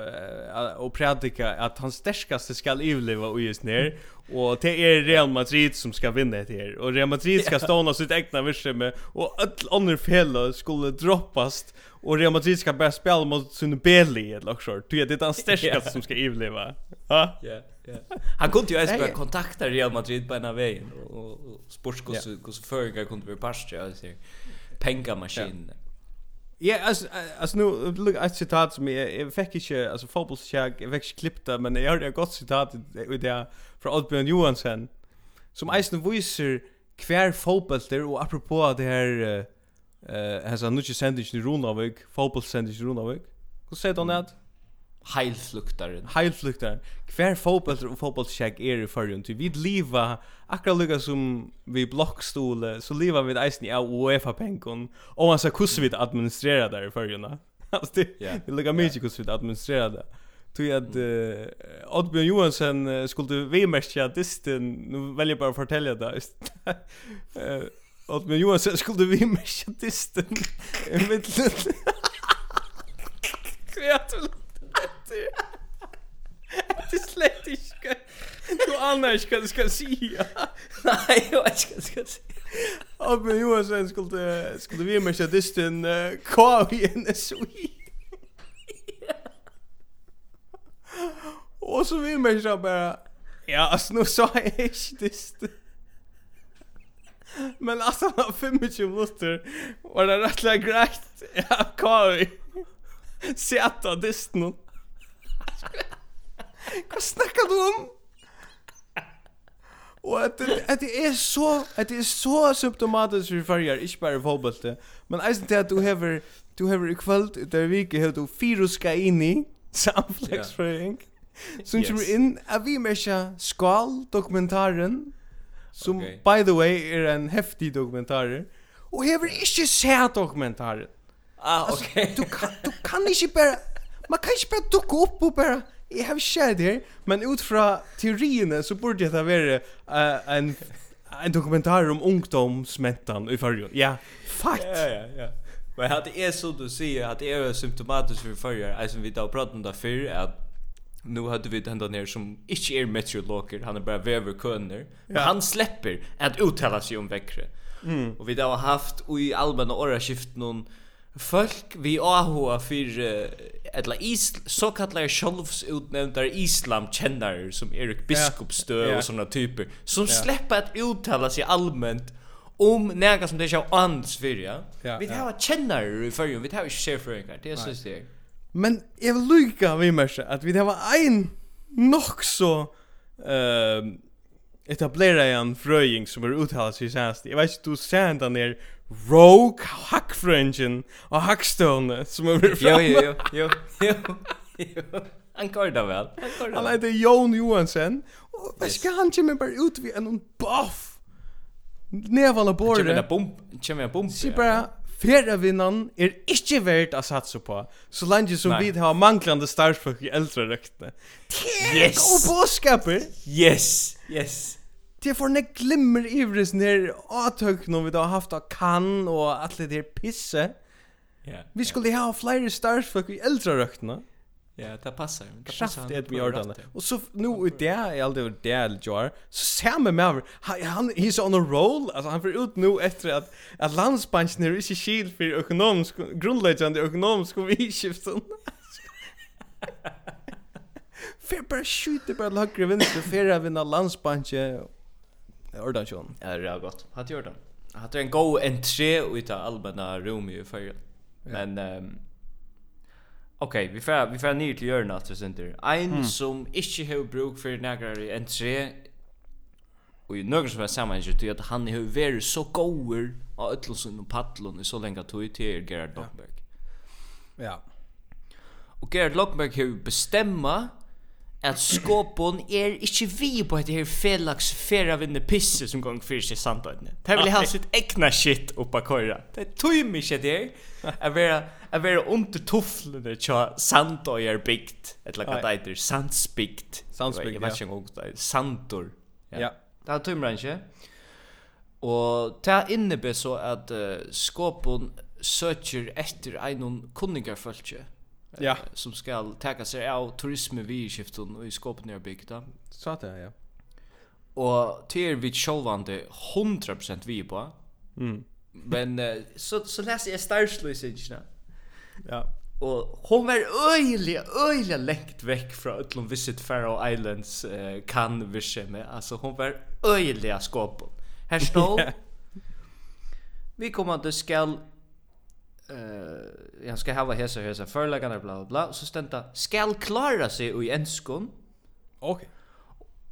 uh, och predika att han starkaste skall överleva och just ner. Och det är Real Madrid som ska vinna det här. Och Real Madrid ska ståna sitt egna med och all andra fel skulle droppas. Och Real Madrid ska börja spela mot sin Beli eller också du är det den stärkaste som ska överleva. Ja. Ja han kunde ju ens börja kontakta Real Madrid på ena vägen och, och hur yeah. kunde vi pasta pengamaskin. Yeah. Ja, alltså alltså nu look ett citat som jag jag fick inte alltså fotbollskäg jag fick inte klippta men jag hörde ett gott citat ut där från Oddbjørn Johansen som eisen viser kvar fotbollster och apropå det här eh uh, alltså nu ju sändningen i Runavik fotbollssändningen i Runavik. Hur säger han det? Heilfluktaren. Heilfluktaren. Kvar fotboll och fotbollskäck er i förrjun. Vi liva, akkurat lika som vi blockstole, så liva vi eisen i av UEFA-penkon. Och man sa hvordan vi administrerar där i förrjun. Alltså det, yeah. det lukka mycket hvordan vi administrerar det. Tui at uh, Oddbjørn Johansen uh, skulle vimerskja distin, nu velger jeg bare å fortelle det. uh, Oddbjørn Johansen skulle vimerskja distin. Kreativt sier Det är slett inte. Du anar inte vad du ska säga. Nej, jag vet inte vad du skal si Abbe Johansen skulle Skulle vi med seg distin Hva vi enn er så i Og så vi med seg bare Ja, alltså nu sa jag inte distin Men alltså han har 25 minuter Var det rättliga grejt. Ja, Kari. Sätta disten. Hva snakker du om? Og at det, at det er så at det er så symptomatisk for farger, ikke bare fotbollte, men eisen til at du hever du hever i kvöld der vike hever du fire ska inn i samfleksfrøying som yes. kommer inn at vi mesja skal dokumentaren som okay. by the way er en heftig dokumentar og hever ikke se dokumentaren Ah, okay. Altså, du, kan, du kan ikke bare man kan ikke bare dukke opp og bare jeg har ikke det her, men ut fra teoriene så burde det være uh, en, en dokumentar om ungdomsmentan i fargen. Ja, fakt! Ja, ja, ja. Men at det er så du sier at det er symptomatisk for farger, jeg som vi da pratet om det før, at nu hade vi den där som inte är meteorologer, han är bara väverkunner. Men ja. han släpper att uttala sig om väckre. Mm. Och vi då har haft i allmänna åraskift någon folk vi AHA för uh, eller is så kallar självs utnämnda islam kännare som Erik Biskopstö yeah. och såna typer som yeah. släpper att uttala sig allmänt om näga som det är ans för ja. Yeah, vi har yeah. kännare i förrjun, vi har ju chef för en det syns det. Men jag vill lycka vi märker att vi har en nog så ehm etablera en fröjing som är uttalat sig senast. Jag vet inte, du ser den där Rogue hackfrönchen och hackstone som är er Jo jo jo jo. jo. Han går det väl. Han heter Jon Johansen. Och vad ska han komma bara ut vid en buff? Nevala bordet. Kommer en bomb. Kommer en bomb. Se bara Fjärra vinnan är inte värt att satsa på. Så länge som vi har manglande starspråk i äldre rökter. Yes! Och bådskaper! Yes! Yes! det får nek glimmer ivris ner atøk når vi da har haft av kan og alt det der pisse. Ja. Vi skulle ha flere stars i eldre røktene. Ja, det passar. Det passar. Det vi gjorde det. Och så nu ut det är alt det där gjør, Så ser man med han he's on a roll. Alltså han för ut nu efter att att landsbanken ikke skil shield för ekonomisk økonomisk ekonomisk vidskiften. För bara skjuter bara högre vänster för att vinna landsbanken. Ordan sjön. Ja, det är gott. Har du gjort den? Har du en go entré ut av allmänna rum i förr. Men ehm um, Okej, okay, vi får vi får ner till Jörna att center. En mm. som inte har bruk för några entré och ju några som är samman ju att han har varit så goer av öllsen och paddlon i så länge tog till Gerard Dockberg. Ja. ja. Och Gerard Lockberg har bestämma at skåpon er ikkje vi på et her felags færa vinne pisse som gong fyrir seg sandøyne. Det vil ha sitt egna shit oppa køyra. Det tøym ikkje det her at vera, at vera under tufflene tja sandøyer bygd, et laka deiter, sandsbygd. Sandsbygd, ja. Jeg vet ikke om det er sandor. Ja. Det er tøymra ikkje. Og det innebär så at uh, skåpon søker etter einon kunningarfølge ja. som skal ta sig av turisme vi skiften i Skopje bygda. Så att ja. Och till vi sjålvande 100% vi på. Mm. Men så så läser jag starslösingen. Ja. Och hon var öjliga, øyelig lengt väck från Utlom Visit Faroe Islands uh, kan vi Altså Alltså hon var öjliga skåpen. Här stod. Vi kommer att skall eh jag ska ha hesa hesa förläggarna bla bla så stenta skal klara sig i enskon. Okej. Okay.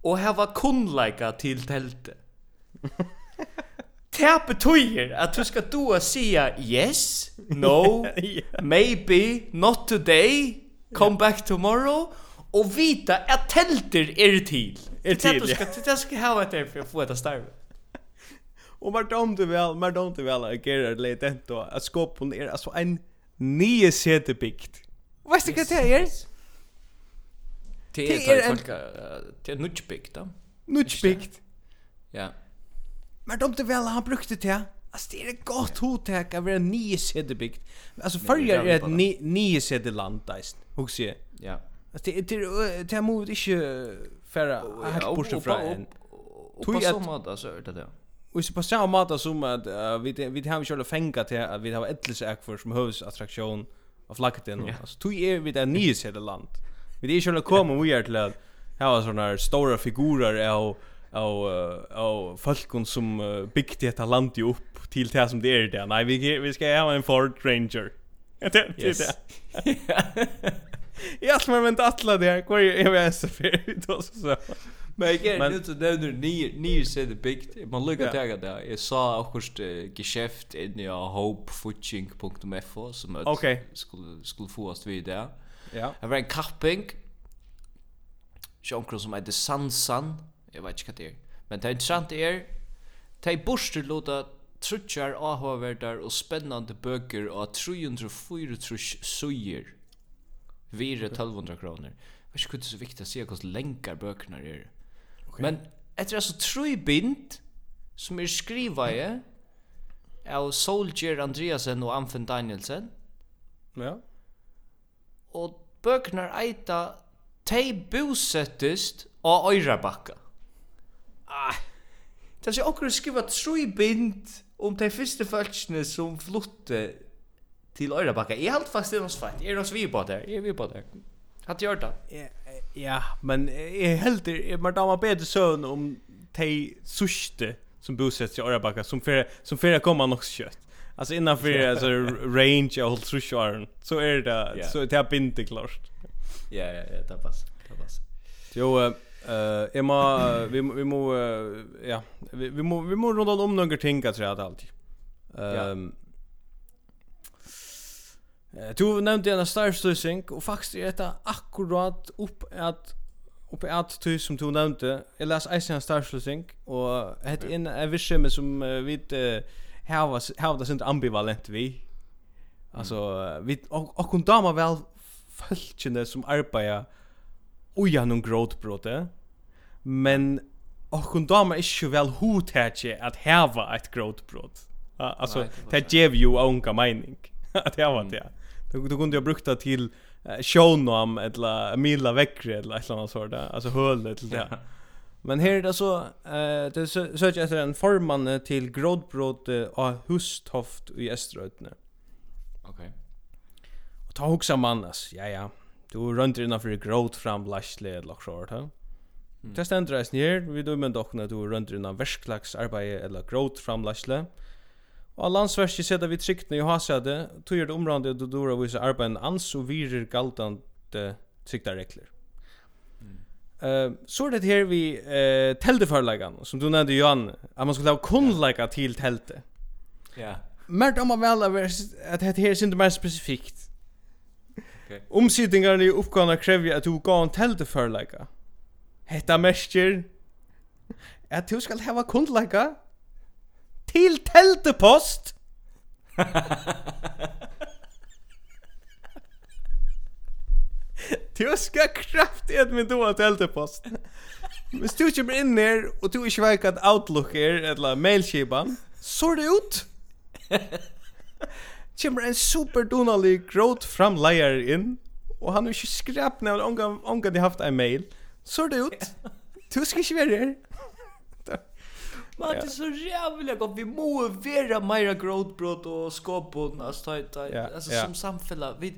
Och hava kunnleika till tältet. Det betyder att du ska då säga yes, no, maybe, not today, come back tomorrow och vita att telter är till. Är till. Det ska det ska ha ett för att få ett starv. Och mer dom du väl, mer dom du väl att göra det lite då. Att skapa är alltså en nio säte bikt. Vad ska det är? Det är folk det är nutch bikt då. Nutch. Ja. Men dom du väl han brukte det. Alltså det är ett gott hotäck av en nio säte byggt. Alltså förr är ett nio säte land där. Hur ser jag? Ja. Alltså det det det mot inte färra helt borta från. Tui at så mat alltså det det. Och så på samma måte som att uh, vi vi har ju själva fänga till att vi har ettlis för som huvudsattraktion av flagget nu. Yeah. Alltså tog är vi där nio i det land. Vi är själva kommer vi är till att ha såna stora figurer av av av folkon som uh, byggt detta land ju upp till det som det är där. Nej, vi vi ska ha en Ford Ranger. Det det det. Jag tror men att alla där, kvar är vi så för då så. Men jeg er nu så där nu ni ni ser det big man look at det jeg sa akkurat uh, geskjeft in ja hopefuching.fo som att okay. skulle skulle få oss vid där. Ja. Det var en kapping. Sjonkron som heter Sansan. Jeg vet ikke hva det er. Men det är intressant är de borster låta trutjar avhåverdar og spennande bøker og 304 trus suger vire 1200 kroner. Jeg Vet ikke hva det er så viktig å se hvordan lenkar bøkene er. Okay. Men etter altså tru bind som er skriva i av Soldier Andreasen og Amfinn Danielsen. Ja. Og bøkene eita tei bosettest av Øyrabakka. Ah. Det er så akkurat skriva tru bind om de første følelsene som flutte til Øyrabakka. Jeg held fast det er noe sveit. Jeg er noe svi på det. Jeg er vi på det. Har gjort det? Ja, men jeg helt det, man damer bedre søvn om de suste som bosätts i Örabacka som för som för att komma något kött. Alltså innanför alltså range av håll så är det så det är inte klart. Ja ja ja, det passar. Det passar. Jo eh uh, jag må vi vi må ja vi vi må vi må runda om några ting att säga att allt. Ehm Eh, du nevnte en starstussing og faktisk er dette akkurat upp at Oppi at ty som du jeg les eisen Iceland starstussing og hade in en virksomhet som uh, vi uh, hava var här ambivalent vi. Altså, vi og, og kun dama vel fölkjene som arbeider uja noen gråtbrote, men okkun damer ikke vel hodtetje at heva et gråtbråt. Altså, det gjev jo unga meining at heva det. Mm. Då då kunde jag brukt det till Shownam eller Mila Väckre eller ett annat sort där. Alltså höll till det. Men här är det så eh det söker efter en formanne till Grodbrod av Husthoft i Österötne. Okej. Okay. Och ta också mannas. Ja ja. Du runt innan för Grod fram Lashley lock short här. Mm. Det ständer det snär, vi då men dock när du runt innan verklags arbete eller Grod fram Lashley. Og landsverket sida vi tryktene i hasade, tog er det området og dodora vise arbeid ans og virer galtande trykta regler. Uh, så er det her vi uh, teltefarlegan, som du nevnte Johan, at man skulle ha kunnleika til telte. Ja. Mert om man vel at dette her er ikke mer spesifikt. Okay. Omsidingarna i uppgavna krevja at du går en teltefarlegan. Hetta mersker at du skal hava kunnleika til teltepost. Du ska kraftigt med då teltepost. Men du kommer in där och du inte vet att Outlook är eller Mailchiban. Sort ut. Kommer en superdonalig gråt framlejare in och han har ju skrapat när han omgående haft en mail. Sort ut. Du ska inte vara. Men det är så jävla gott. Vi må vera mera gråtbrott och skåpon. Alltså, alltså som samfälla. Vi,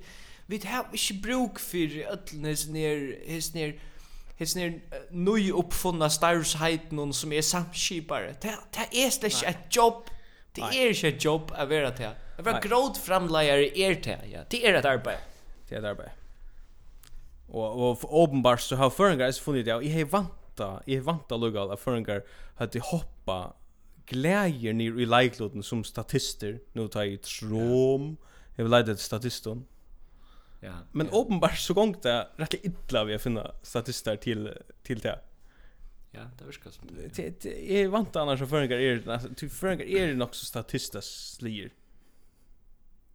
vi har inte bruk för ödlnes ner, his ner, his ner ny uppfunna starvsheten som är samskipare. Det, det är släck ett jobb. Det är inte ett jobb att vara det. Att vara gråtframlejare är det. Ja. Det är ett arbete. Det är ett arbete. Og, og och åpenbart så har føringer jeg funnet det. og jeg har vant vanta, jag vanta lugal alla förengar hade hoppa glæger nir i leikloten som statister. Nu tar jeg trom. jeg vil leide til statisten. Ja. Men ja. åpenbart så gong det rätt illa vi finna statister till till det. Ja, det viskar som det. Jag vant annars så förengar är typ förengar är nog så statistas slir.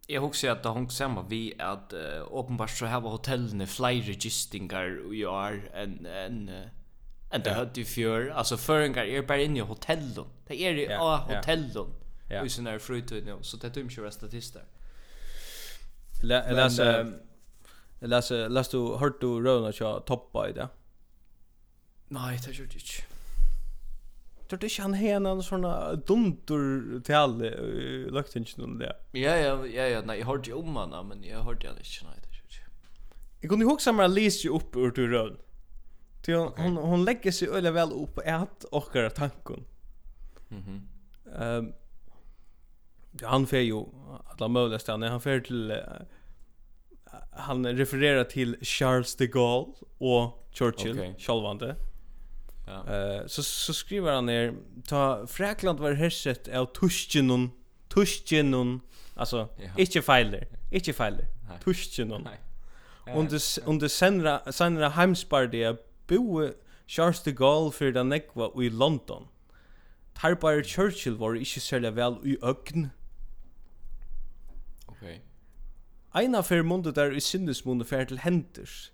Jag husker att det hängt samman vi att uppenbart så här var hotellen flera gistingar i år en en än det hade ju för alltså föringar är bara inne i hotellen det är ju ja, hotellen ja. och sen är frutid nu så det är inte ju statister läs läs läs du hört du Ronald så toppa i det nej det gjorde inte Tror du ikke han har en sånn dundur tale i løktingen om det? Ja, ja, ja, ja, Nej, jag hörde ju om han, men jag hörde ju inte. Nej, det er inte. Jeg kunne huske meg å lese jo opp ur du røvn. Ty hon hon, hon lägger sig öle väl upp ät och kör tanken. Mhm. Ehm han fer ju alla möjliga ställen. Han fer till uh, han refererar till Charles de Gaulle och Churchill okay. självande. Ja. Eh uh, så så skriver han ner ta Fräkland var herset av Tuschenon Tuschenon alltså ja. inte fejler inte fejler Nej. Och det och det senra senra Heimsbardia boi Charles de Gaulle fyrir den nekva i London. Tarbar Churchill var ikkje særlig vel i øgn. Ok. Eina fyrir mundet der i sinnesmundet fyrir til henders.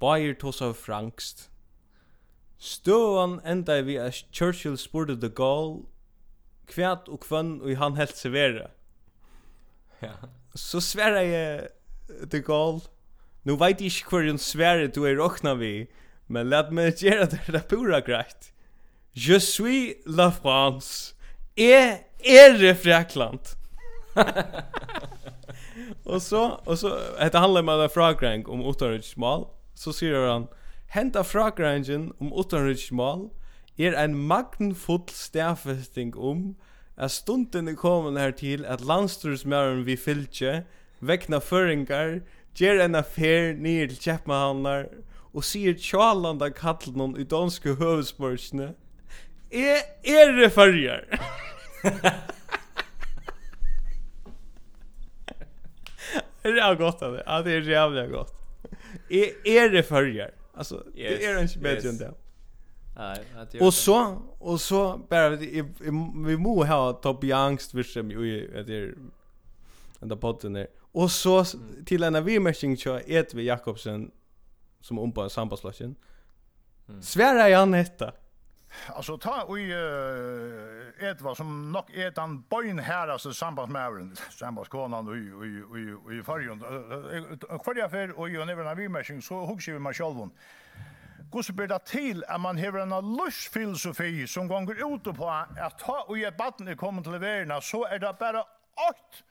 Bayer tos av frankst. Støvan enda vi at Churchill spurte de Gaulle kvært og kvann og han helt severa. Ja. Så sverra jeg de Gaulle. Nu veit jeg ikke hver en sverre du er råkna vi. Men lat mig göra det der pura greit. Je suis la France. Är är Fräkland. och så och så heter han lämna fragrang om Otterrich Mall. Så säger han henta fragrangen om Otterrich Mall er en magnfull stærfesting om at stunden er kommet her til at landstursmæren vi fylkje, vekna føringar, gjer en affær nir til kjeppmahannar og sier tjalanda kallen i danske høvesborgsne er er det farger Det är gott det. Ja, det är jävligt gott. Är är det förjar? Alltså det är inte bättre än det. Nej, Och så och så bara vi vi må ha topp i angst för sig ju det är den podden där. Och så till en avmärkning så ett vi Jakobsen som om på en. Mm. Svära jag netta. Alltså ta och uh, Edvard som nok är den bojen här alltså samband sambandskonan Aaron samband och och och i förgrund. Kvar jag för och ju när när vi märsing så hugger vi med självon. så ber det till att man har en lusch filosofi som går ut på att ta och ge barnet kommer till värna så är det bara åt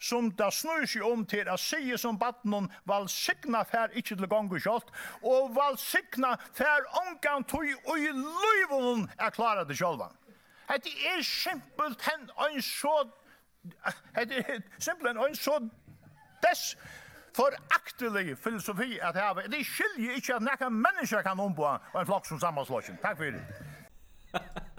som det snur seg om til å sige som badnen val signa fær ikkje til gongu kjolt, og val signa fær ongan tog og i løyvun er klara det sjolvan. Hette er simpelt hen ein så hette er simpelt hen ein så des foraktelig filosofi at hava. Det skiljer ikkje at nekka mennesker kan omboa og en flokk som sammanslåsjen. Takk for det.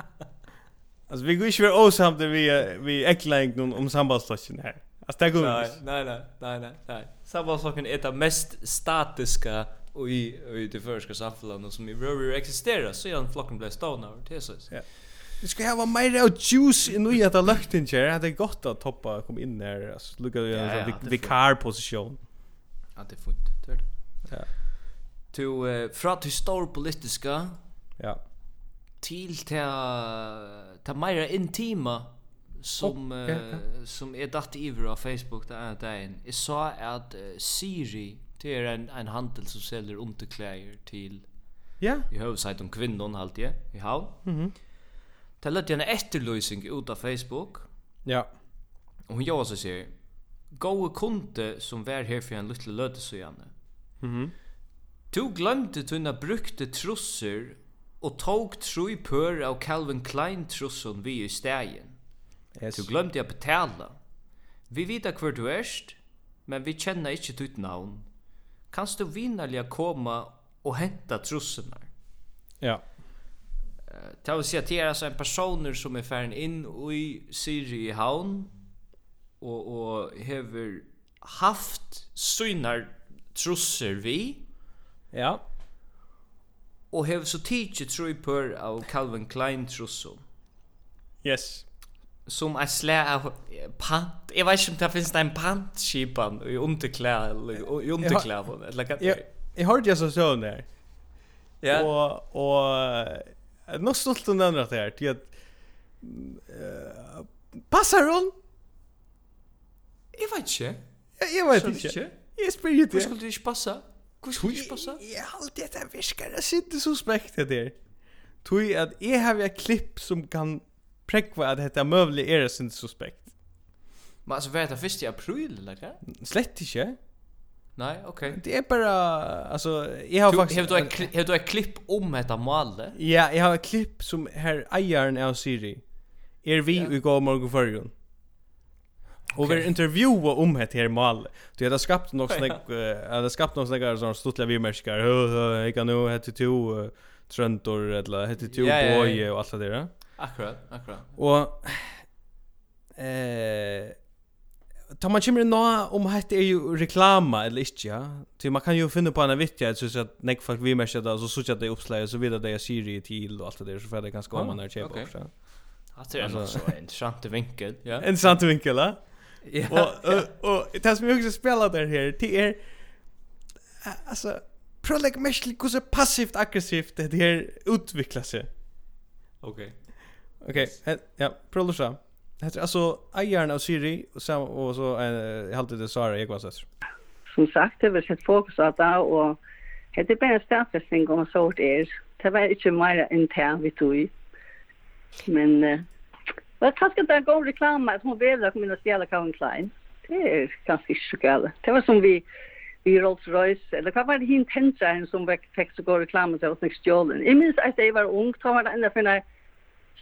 Alltså vi går ju för osamt vi vi äcklar inte om sambandsstationen här. Alltså det går Nej, nej, nej, nej, nej, nej. Samma är det mest statiska och i i det förska samhället som i rör existerar så är den flocken blir stående över till så. Ja. Vi ska ha mer av juice i nu att ha lagt in här. Det är gott att toppa kom in här. Alltså lucka ju en vikar position. Ja, det är fint. Det är det. Ja. Till uh, från till stor politiska. Ja. Till till ta mer intima som oh, yeah, yeah. Uh, som är datt iver av Facebook där är där en. Jag sa att uh, Siri det är en en handel som säljer underkläder till Ja. Yeah. I huvudsakelig om kvinnan halt jag i havn. Mhm. Mm det lät en efterlösning ut av Facebook. Ja. Och hon gör så säger Gåa kunde som var här för en liten löte så gärna. Mhm. Mm du glömde tunna brukte trosser och tog tro i pör av Calvin Klein trosson vi i stegen. Yes. Du glömde att betala. Vi vita kvar du erst, men vi känner inte ditt navn. Kanst du vinnerliga komma och hämta trussorna? Ja. Det vill säga att det är alltså en personer som är färden in i Siri i havn och, och hever haft synar trusser vi. Ja. Och hever så tidigt tror jag på av Calvin Klein trussor. Yes som er slæ av pant. Jeg vet ikke om det finnes en pantskipan i underklä eller i underklä på det. Like jag jag hörde jag så sån där. Ja. Och och något stolt den andra där till att passar hon? Jeg vet ikke. Jag vet inte. Jag spelar inte. Hur skulle det ikke passa? Hvor skulle det ikke passa? Jag har alltid det här viskar. Jag sitter suspekt späkt det där. Tui att jag har ett klipp som kan präkva att detta mövlig är sin suspekt. Men alltså vet jag först i april eller vad? Slett inte. Nei, okej. Det är bara alltså jag har faktiskt Har du ett har du ett klipp om detta mål? Ja, jag har ett klipp som här Iron av Siri. Er vi ja. i går morgon förrjun. Och vi intervjua om det här mål. Du har skapat något såna det har skapat något såna sån stortliga vi människor. Jag kan nu hette to Tröntor eller hette to ja, ja, Boy och allt det där. Akkurat, akkurat. Och eh tar man kommer nå om hette är ju reklama eller inte ja. Så man kan ju finna på en vittja så att näck folk vi märker det så så att det uppslag så vidare det är Siri till och allt det där så för det kan skapa man när chepa också. Det är en så intressant vinkel. Ja. En intressant vinkel, va? Ja. Och och det har smygs spelat där här. Det är alltså prolek mest hur så passivt aggressivt det här utvecklas. Okej. Okej, okay. ja, Det Heter alltså ägaren av Siri och så och så en jag hade det Sara jag var så. Som sagt, det var sett fokus att där och hade bara statistik om så det är. Det var inte mer intern vi tog. Men eh vad taskar det går reklam att hon vill att mina stjäla Calvin Klein. Det är kanske så gäller. Det var som vi i Rolls Royce, eller vad var det hint hentsa som fick så gå reklam så åt nästa Jag minns att jag var ung, så var det enda för när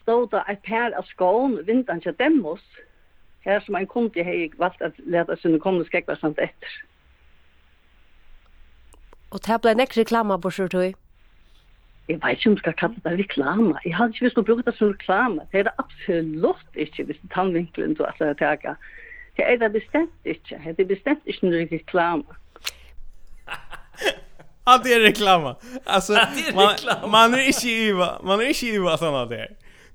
stod det et par av skån, vinteren til Demos, her som en kunde har valgt at leta sine kommende skrekvar samt etter. Og det ble nekk reklama på sjørt høy? Jeg vet ikke om jeg skal kalle det reklama. Jeg hadde ikke visst å bruke det som reklama. Det er det absolutt ikke, hvis det er tannvinkelen du har taget. Det er det bestemt ikke. Det er bestemt ikke noe reklama. Allt är reklama. Alltså man man är inte iva, man är inte iva såna där.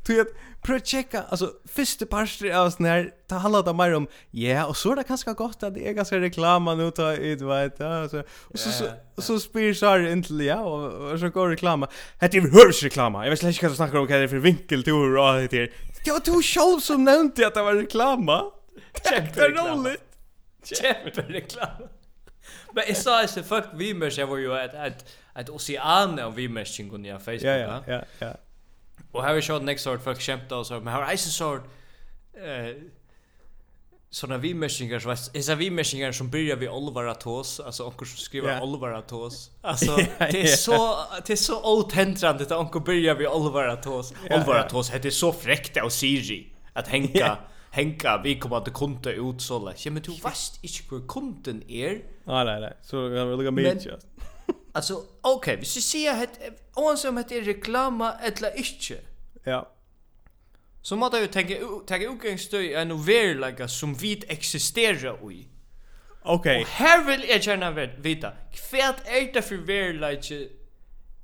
Du vet, prøv å tjekka, altså, første parster av sånn her, ta handla det mer om, ja, og så er det kanskje godt at det er ganske reklama nå, ta ut, vet ja, og så, og så, så, så spyr Sari inn ja, og, og så går reklama. Hette er hørs reklama, jeg vet slett ikke hva du snakker om, hva det er for vinkel du hur og det her. Det var du sjálf som nevnte at det var reklama. Kjempe reklama. Kjempe reklama. Men jeg sa ikke, fuck, vi jeg var ju et, et, et, ocean av vi människor på Facebook. Ja, ja, ja. ja. Och här vi shot next sort folk skämta och så men her är eisen sort eh såna vi meshingar så är så vi meshingar som börjar vi Oliver Atos alltså onker som skriver yeah. Oliver Atos alltså det är så det är så autentrande att onkel börjar vi Oliver Atos yeah, Oliver det heter så fräckt av Siri att hänga henka hänga vi kommer att kunna ut så där. Ja men du vet inte hur kunden är. Nej nej nej. Så jag vill lägga med just. Alltså okej, okay, vi ska se att oavsett om det är reklama eller inte. Ja. Så måste jag tänka ta utgångsstöj en overlaga som vi existerar i. Okej. Og her vil jeg gjerne gärna veta. Kvärt är det for verlage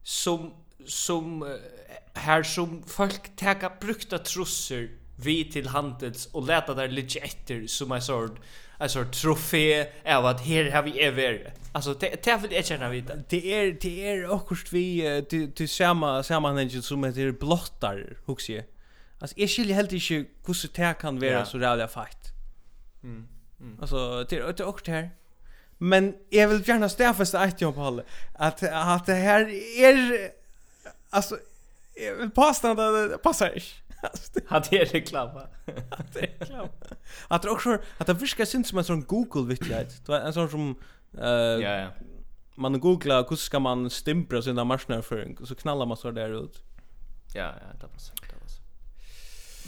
som som uh, her som folk teka brukta trusser vi til handels og leta der litt etter som är sort alltså trofé av att här har vi ever. Alltså det det vill jag känna vid. Det är det är också vi till samma sammanhang som heter blottar, hooks jag. Alltså jag skiljer helt inte hur så det kan vara så jävla fight. Mm. mm. Alltså det är också här. Men jag vill gärna stäffa ett jobb håll att att det här är alltså jag vill påstå att det passar inte. Hade det reklama. Hade det reklama. Att det också att det viskar syns som en sån Google vittighet. Det var en sån som eh Ja ja. Man googlar hur ska man stämpla sina marknadsföring och så knallar man så där ut. Ja ja, det passar. Det passar.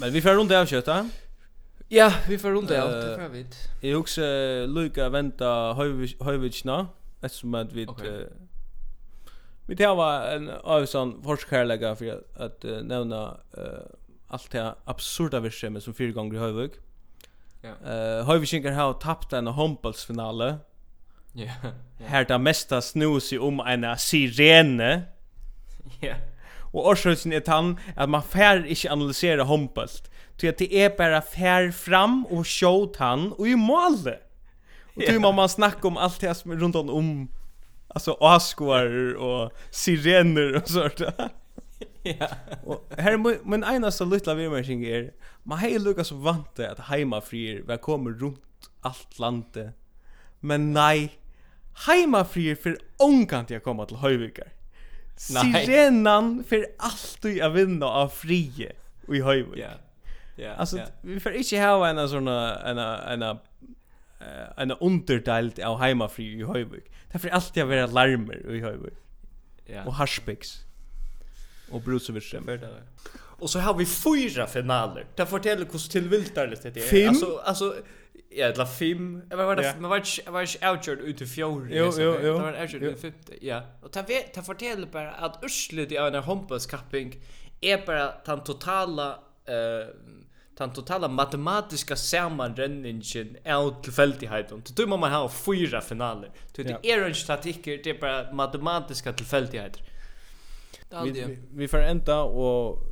Men vi får runt av köta. Ja, vi får runt av det för vid. Jag också Luca vänta Hövvichna eftersom att vi Vi tar en av sån forskarlägga för att, att uh, nämna uh, allt det absurda virksomhet som fyra gånger i Høyvig. Ja. Yeah. Uh, Høyvigingar har tappt en håndbollsfinale. Ja. Yeah, yeah. Her det mesta snus i om en sirene. Ja. Yeah. Og årsøkelsen er tann at man fær ikke analysera håndbollt. Til at det er bare fær fram og sjåt han og i målet. Og yeah. må man snakke om allt det som er rundt om, om alltså askor och sirener och sånt. Ja. her här men ena så lilla vimmerking är man hej Lucas at att hemma frier väl kommer rundt alt landet. Men nei, Hemma frier ongant onkant koma til Høyvikar. Nei. Sirenan för allt du jag vinner av frie i Høyvik. Ja. Ja. Alltså vi får inte ha en sån en en en underdelt av hemma frier i er Därför alltid jag vara larmer i Høyvik. Ja. Och harspicks och Brozovic där. Och så har vi fyra finaler. Det fortäller hur tillviltarligt det är. Fem? Alltså alltså ja, det var fem. Jag var det man var jag var inte outgjord ut i fjärde. Jo jo jo. Det var outgjord i femte. Ja. Och det vet det fortäller bara att urslut i en hompaskapping är bara den totala eh den totala matematiska sammanrenningen av tillfälligheten. Så då måste man ha fyra finaler. Så det är inte statistiker, det är bara matematiska tillfälligheter. Det vi, vi, vi får enda och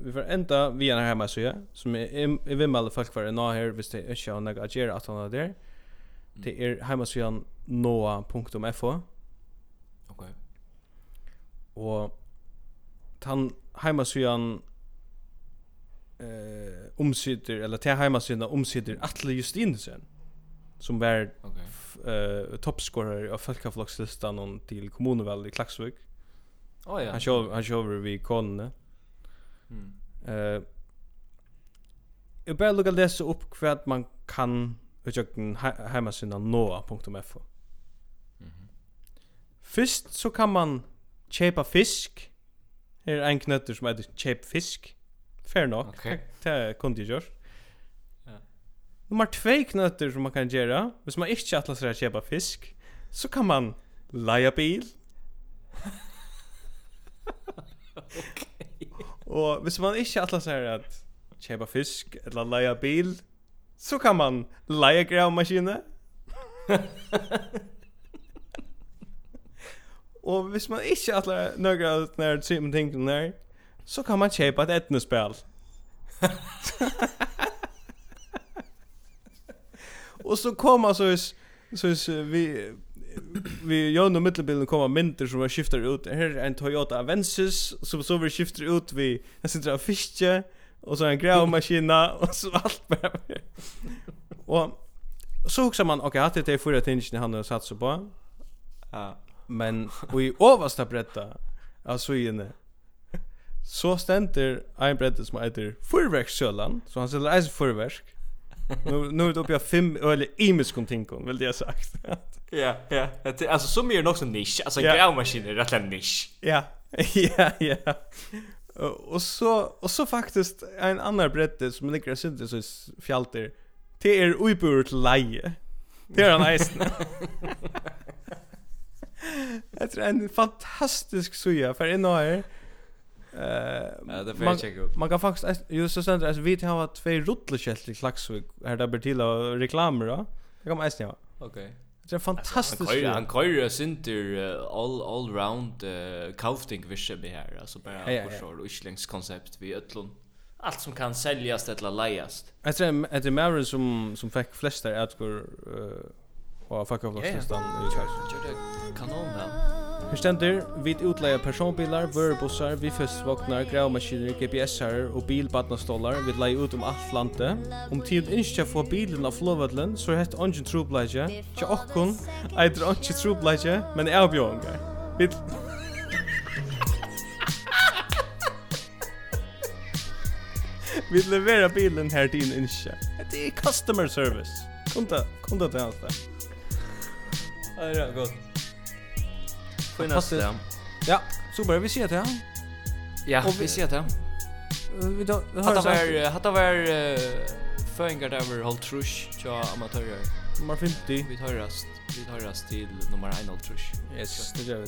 vi får enda via den här hemsidan som är i vimmel folk för nå här visst det är sjön jag agerar att han där. Det är hemsidan noa.fo. Okej. Och han hemsidan eh omsider eller till hemsidan omsider Atle Justinsen som var okay. uh, toppscorer av Folkaflockslistan till kommunval i Klaksvik. Oh, ja. Han kör han kör vi konne. Mm. Eh Jag bara lukka läsa upp kvart man kan utjökten hemmasidan noa.fo mm -hmm. Fyrst så kan man köpa fisk Her er en knøtter som heter köp fisk Fair nok, okay. det kunde jag gjort Ja. Nummer två knøtter som man kan göra. Hvis man ikke atlas er köpa fisk Så kan man leia bil Og hvis man ikke atlas så at att köpa fisk eller leia bil så kan man leia gravmaskine. Og hvis man ikke inte alla några när sim ting der, så kan man köpa ett etnespel. Och så kommer så så vi vi gör nu mittelbilden komma mynter som vi skiftar ut. Här är en Toyota Avensis som så vi skiftar ut vi en sitter av fiske och så en grävmaskin och så allt bara. och så också man okej, okay, att det är förra tingen han har satsat på. Ja, men vi översta bredda alltså inne så ständer en bredda som heter Fyrverkskjölan, så han säljer eisen fyrverk nu nu är det uppe jag fem eller imis kontinkon vill det jag sagt. Ja, ja. Det alltså som är också nisch. Alltså yeah. grävmaskiner rätt en nisch. Ja. Ja, ja. Och så och så faktiskt en annan bredde som ligger syntes så fjälter. Det är uppur till leje. Det är en nice. Det är en fantastisk suja för en år det man, man kan faktiskt just så sen alltså vi har två rullskält i Klaxvik här där Bertila reklamer då. Det kan man äta. Okej. Det är fantastiskt. Han kör synter all all round uh, kaufting vische be altså bare bara ja, short och islängs koncept vi ætlun. Allt som kan säljas eller lejas. Jag tror att det är mer som som fick flest där att gå och fuck off listan i det Kanon väl. Her stendur, vid utleia personbilar, vørebussar, vi festvognar, gravmaskiner, GPS-er og bilbadnastólar vid leie ut om alt landet. Om tid innskja få bilen av flåvødlen, så er hett ongen trobleidje. Tja okkon, eitir ongen trobladje, men er avbjóðingar. Vi... Vi leverer bilen her til innskja. Det er customer service. Kom da, kom da til hans. Det er godt. Fantastiskt. Ja, super. Vi ser det. Ja, Och vi ser det. Vi då vi har det var hade var föringar där över håll trusch tja amatörer. Nummer 50. Vi tar rast. Vi tar rast till nummer 1 håll trusch. Yes, det gör vi.